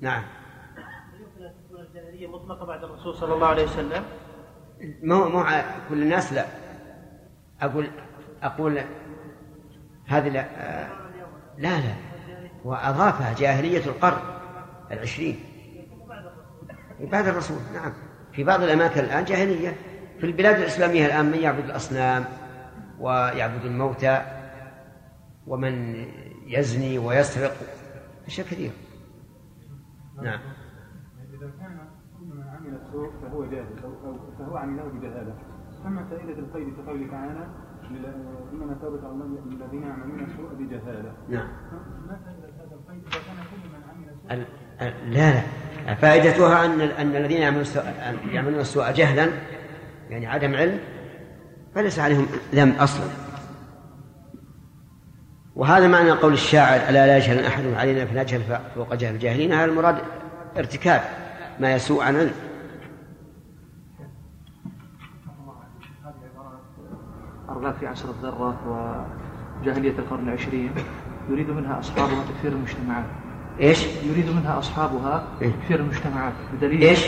نعم. يمكن ان تكون الجاهليه مطلقة بعد الرسول صلى الله عليه وسلم. مو مو كل الناس لا. أقول أقول هذه لا آه، لا لا. وأضافها جاهلية القرن العشرين. بعد الرسول نعم. في بعض الأماكن الآن جاهلية. في البلاد الإسلامية الآن من يعبد الأصنام ويعبد الموتى ومن يزني ويسرق أشياء كثيرة. نعم. فهو جاهل أو أو فهو عمله بجهالة فما فائدة القيد في قوله تعالى إنما توبة على الذين يعملون السوء بجهالة. نعم. ما فائدة هذا القيد؟ إذا كان كل من عمل سوء لا لا. فائدتها أن أن الذين يعملون السوء يعملون السوء جهلا يعني عدم علم فليس عليهم ذنب أصلا. وهذا معنى قول الشاعر ألا لا يجهل احد علينا فنجهل فوق جهل الجاهلين. هذا المراد ارتكاب ما يسوء عن علم. أرغاف في عصر الذرة وجاهلية القرن العشرين. يريد منها أصحابها تكفير المجتمعات. إيش؟ يريد منها أصحابها إيه. تكفير المجتمعات. بدليل إيش؟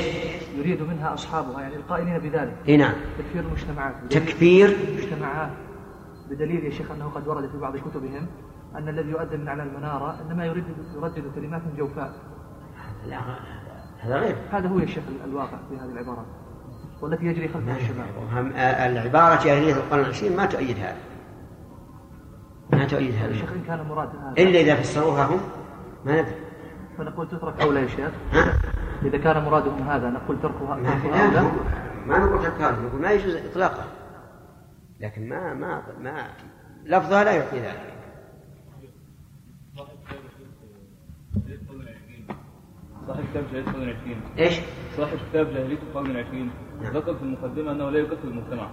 يريد منها أصحابها يعني القائلين بذلك. اي نعم. تكفير المجتمعات. تكفير؟ المجتمعات. بدليل يا شيخ أنه قد ورد في بعض كتبهم أن الذي يؤذن من على المنارة إنما يريد يردد كلمات جوفاء. لا هذا غير. هذا هو يا شيخ الواقع في هذه العبارات. والتي يجري خلفها الشباب هم- العبارة جاهلية القرن العشرين ما تؤيد هذا. ما تؤيد هذا. إن كان مراد هذا. إلا إذا فسروها هم ما ندري. فنقول تترك أولى يا شيخ؟ إذا كان مرادهم هذا نقول تركها ما تركها أولى ما نقول تكرار نقول ما يجوز إطلاقا. لكن ما ما ما لفظها لا يعطي ذلك. صاحب كتاب جاهلية القرن العشرين. إيش؟ صاحب كتاب جاهلية القرن العشرين. نعم. ذكر في المقدمة أنه لا يكفر المجتمع.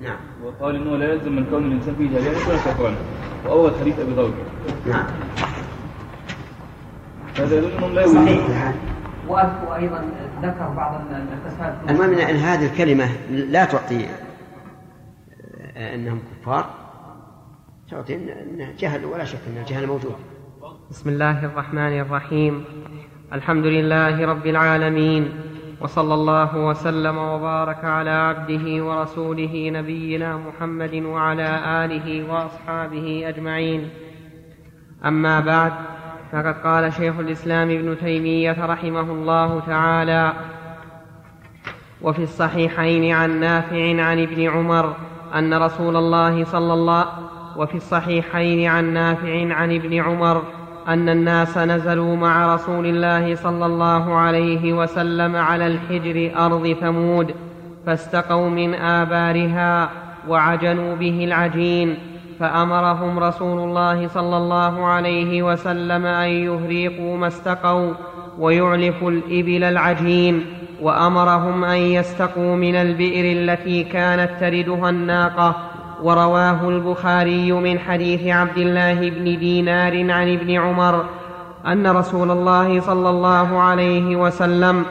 نعم. وقال أنه لا يلزم من كون الإنسان فيه جاهلية أن يكون كافرا وأورد حديث أبي ذر نعم. هذا يدل أنهم لا يؤمنون صحيح وأيضا ذكر بعض الفساد المهم ان هذه الكلمة لا تعطي آه، أنهم كفار. تعطي إن- انه جهل ولا شك إن الجهل موجود. بسم الله الرحمن الرحيم. الحمد لله رب العالمين. وصلى الله وسلم وبارك على عبده ورسوله نبينا محمد وعلى آله وأصحابه أجمعين. أما بعد فقد قال شيخ الإسلام ابن تيمية رحمه الله تعالى وفي الصحيحين عن نافع عن ابن عمر أن رسول الله صلى الله وفي الصحيحين عن نافع عن ابن عمر أن الناس نزلوا مع رسول الله صلى الله عليه وسلم على الحجر أرض ثمود فاستقوا من آبارها وعجنوا به العجين فأمرهم رسول الله صلى الله عليه وسلم أن يهريقوا ما استقوا ويعلفوا الإبل العجين وأمرهم أن يستقوا من البئر التي كانت تردها الناقة ورواه البخاري من حديث عبد الله بن دينار عن ابن عمر أن رسول الله صلى الله عليه وسلم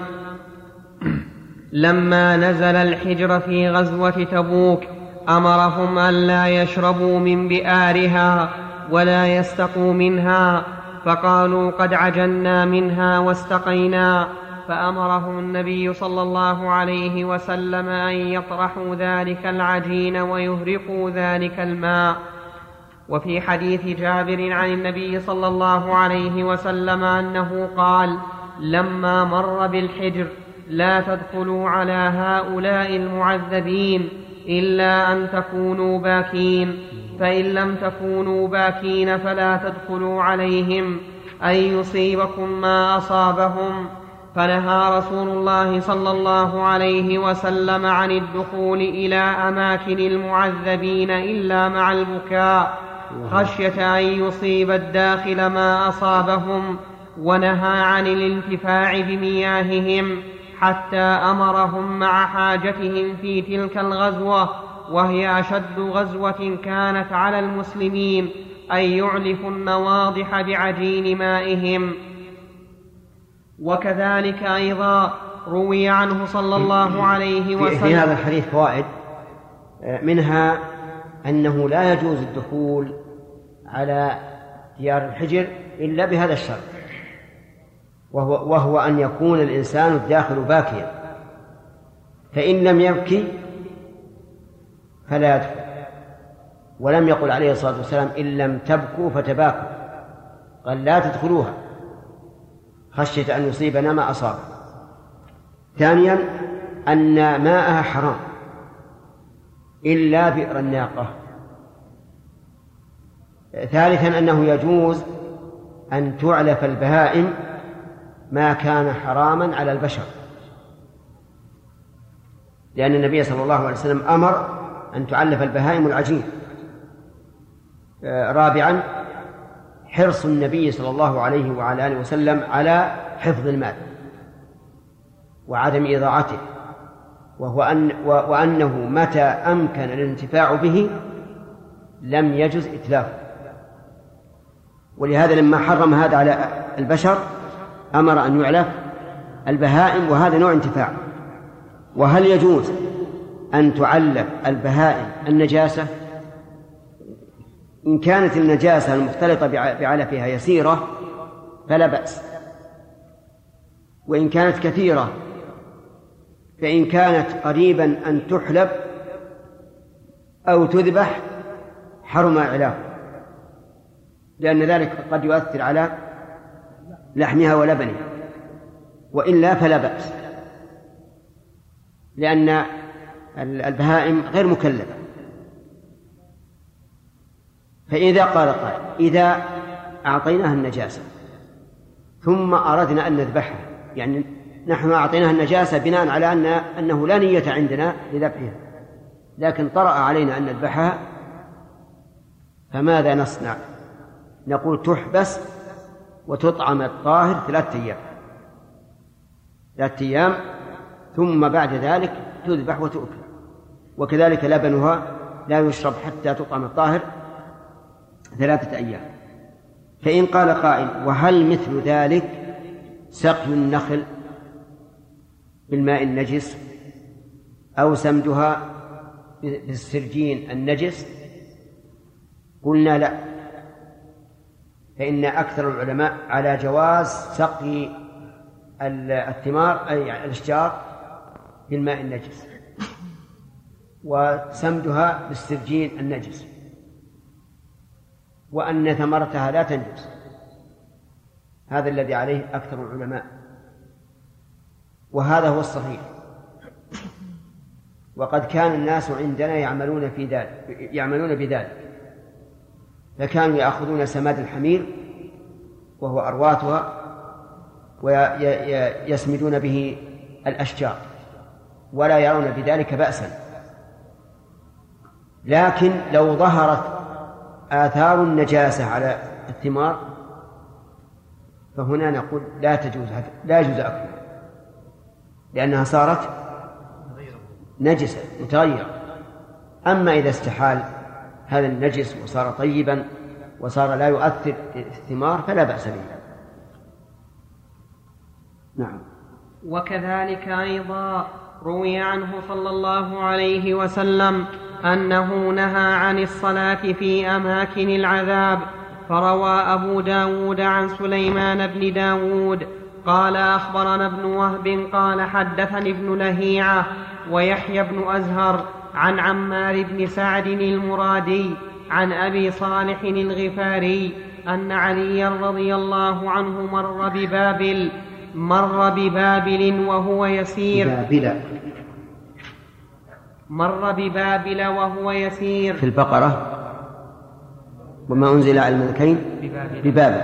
لما نزل الحجر في غزوة تبوك أمرهم الا يشربوا من بئارها ولا يستقوا منها فقالوا قد عجلنا منها واستقينا فأمرهم النبي صلى الله عليه وسلم أن يطرحوا ذلك العجين ويهرقوا ذلك الماء. وفي حديث جابر عن النبي صلى الله عليه وسلم أنه قال لما مر بالحجر لا تدخلوا على هؤلاء المعذبين إلا أن تكونوا باكين فإن لم تكونوا باكين فلا تدخلوا عليهم ان يصيبكم ما أصابهم فنهى رسول الله صلى الله عليه وسلم عن الدخول إلى أماكن المعذبين إلا مع البكاء خشية أن يصيب الداخل ما أصابهم ونهى عن الانتفاع بمياههم حتى أمرهم مع حاجتهم في تلك الغزوة وهي أشد غزوة كانت على المسلمين أن يعلفوا النواضح بعجين مائهم. وكذلك أيضا روي عنه صلى الله عليه وسلم في هذا الحديث فوائد منها أنه لا يجوز الدخول على ديار الحجر إلا بهذا الشرط وهو, وهو أن يكون الإنسان الداخل باكيا فإن لم يبكي فلا يدخل ولم يقل عليه الصلاة والسلام إن لم تبكوا فتباكوا قال لا تدخلوها. خشية أن يصيبنا ما أصاب. ثانيا أن ماءها حرام. إلا بئر الناقة. ثالثا أنه يجوز أن تعلف البهائم ما كان حراما على البشر. لأن النبي صلى الله عليه وسلم أمر أن تعلف البهائم العجين. آه، رابعا حرص النبي صلى الله عليه وعلى آله وسلم على حفظ المال وعدم إضاعته وهو أن وأنه متى أمكن الانتفاع به لم يجز إتلافه. ولهذا لما حرم هذا على البشر أمر أن يعلف البهائم وهذا نوع انتفاع. وهل يجوز أن تعلف البهائم النجاسة؟ إن كانت النجاسة المختلطة بعلفها يسيرة فلا بأس. وإن كانت كثيرة فإن كانت قريبا أن تحلب أو تذبح حرم إعلافها لأن ذلك قد يؤثر على لحمها ولبنها. وإلا فلا بأس. لأن البهائم غير مكلفة. فإذا قال قائل إذا أعطيناها النجاسة ثم أردنا أن نذبحها يعني نحن أعطيناها النجاسة بناء على أن أنه لا نية عندنا لذبحها لكن طرأ علينا أن نذبحها فماذا نصنع؟ نقول تحبس وتطعم الطاهر ثلاثة أيام ثلاثة أيام ثم بعد ذلك تذبح وتؤكل وكذلك لبنها لا يشرب حتى تطعم الطاهر ثلاثة أيام. فإن قال قائل وهل مثل ذلك سقي النخل بالماء النجس أو سمدها بالسرجين النجس؟ قلنا لا. فإن أكثر العلماء على جواز سقي الثمار أي الأشجار بالماء النجس وسمدها بالسرجين النجس. وأن ثمرتها لا تنجس. هذا الذي عليه أكثر العلماء. وهذا هو الصحيح. وقد كان الناس عندنا يعملون في ذلك يعملون بذلك. فكانوا يأخذون سماد الحمير وهو أرواتها ويسمدون به الأشجار ولا يرون بذلك بأسا. لكن لو ظهرت آثار النجاسة على الثمار فهنا نقول لا تجوز لا يجوز أكلها لأنها صارت نجسة متغيرة. أما إذا استحال هذا النجس وصار طيبا وصار لا يؤثر في الثمار فلا بأس به. نعم. وكذلك أيضا روي عنه صلى الله عليه وسلم أنه نهى عن الصلاة في أماكن العذاب فروى أبو داود عن سليمان بن داود قال أخبرنا ابن وهب قال حدثني ابن لهيعة ويحيى بن أزهر عن عمار بن سعد المرادي عن أبي صالح الغفاري أن عليا رضي الله عنه مر ببابل مر ببابل وهو يسير. بابل مر ببابل وهو يسير. في البقرة. وما أنزل على الملكين؟ ببابل.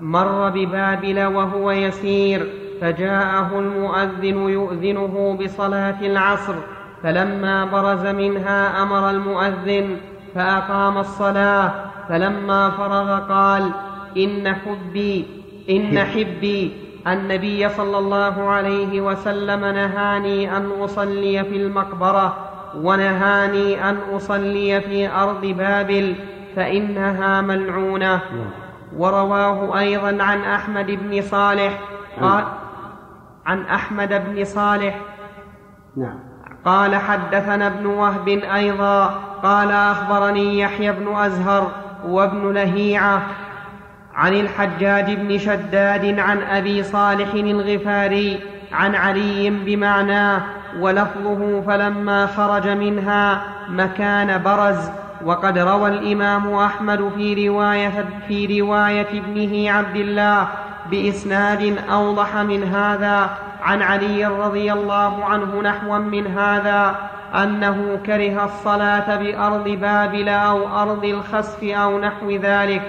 مر ببابل وهو يسير. فجاءه المؤذن يؤذنه بصلاة العصر. فلما برز منها أمر المؤذن فأقام الصلاة. فلما فرغ قال إن حبي إن حبي. النبي صلى الله عليه وسلم نهاني أن أصلي في المقبرة ونهاني أن أصلي في أرض بابل فإنها ملعونة. ورواه أيضا عن أحمد بن صالح. قال عن أحمد بن صالح. نعم. قال حدثنا ابن وهب أيضا. قال أخبرني يحيى بن أزهر وابن لهيعة عن الحجاج بن شداد عن أبي صالح الغفاري عن علي بمعناه ولفظه فلما خرج منها مكان برز وقد روى الإمام أحمد في رواية, في رواية ابنه عبد الله بإسناد أوضح من هذا عن علي رضي الله عنه نحوا من هذا أنه كره الصلاة بأرض بابل أو أرض الخسف أو نحو ذلك.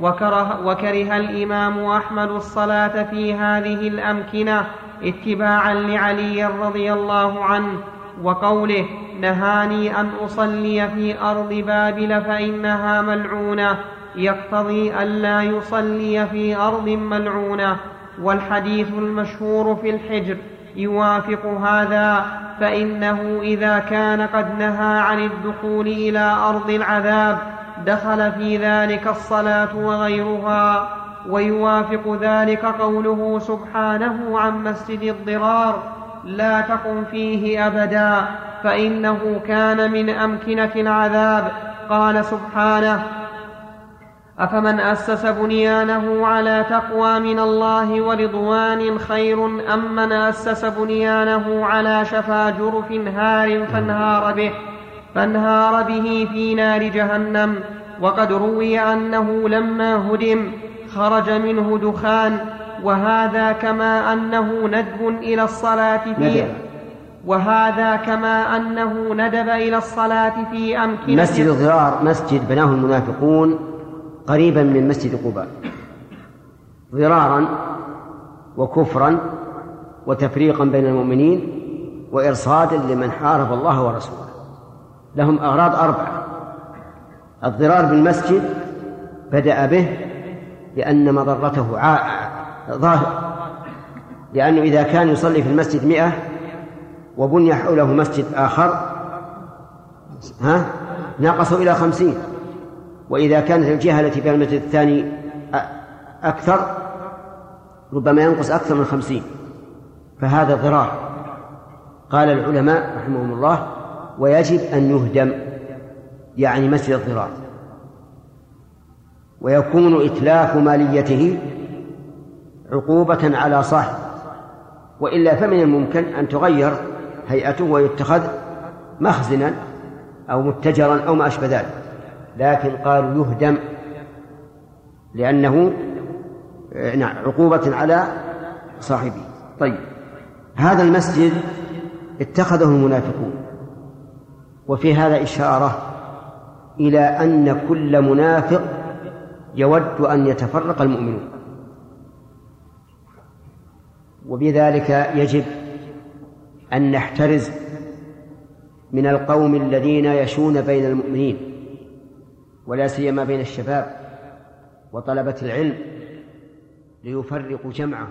وكره, وكره الإمام أحمد الصلاة في هذه الأمكنة اتباعا لعلي رضي الله عنه وقوله نهاني أن أصلي في أرض بابل فإنها ملعونة يقتضي ألا يصلي في أرض ملعونة والحديث المشهور في الحجر يوافق هذا فإنه إذا كان قد نهى عن الدخول إلى أرض العذاب دخل في ذلك الصلاة وغيرها ويوافق ذلك قوله سبحانه عن مسجد الضرار لا تقم فيه أبدا فإنه كان من أمكنة العذاب قال سبحانه أفمن أسس بنيانه على تقوى من الله ورضوان خير أم من أسس بنيانه على شفا جرف هار فانهار به؟ فانهار به في نار جهنم وقد روي أنه لما هدم خرج منه دخان وهذا كما أنه ندب إلى الصلاة في وهذا كما أنه ندب إلى الصلاة في أمكنة مسجد الضرار مسجد بناه المنافقون قريبا من مسجد قباء. ضرارا وكفرا وتفريقا بين المؤمنين وإرصادا لمن حارب الله ورسوله. لهم أغراض أربعة. الضرار بالمسجد بدأ به لأن مضرته ظاهر. لأنه إذا كان يصلي في المسجد مئة وبني حوله مسجد آخر ها نقصوا إلى خمسين. وإذا كانت الجهة التي فيها المسجد الثاني أكثر ربما ينقص أكثر من خمسين. فهذا ضرار قال العلماء رحمهم الله ويجب أن يهدم يعني مسجد الضرار ويكون إتلاف ماليته عقوبة على صاحب وإلا فمن الممكن أن تغير هيئته ويتخذ مخزنا أو متجرا أو ما أشبه ذلك. لكن قالوا يهدم لأنه نعم عقوبة على صاحبه. طيب هذا المسجد اتخذه المنافقون. وفي هذا إشارة إلى أن كل منافق يود أن يتفرق المؤمنون. وبذلك يجب أن نحترز من القوم الذين يشون بين المؤمنين ولا سيما بين الشباب وطلبة العلم ليفرقوا جمعه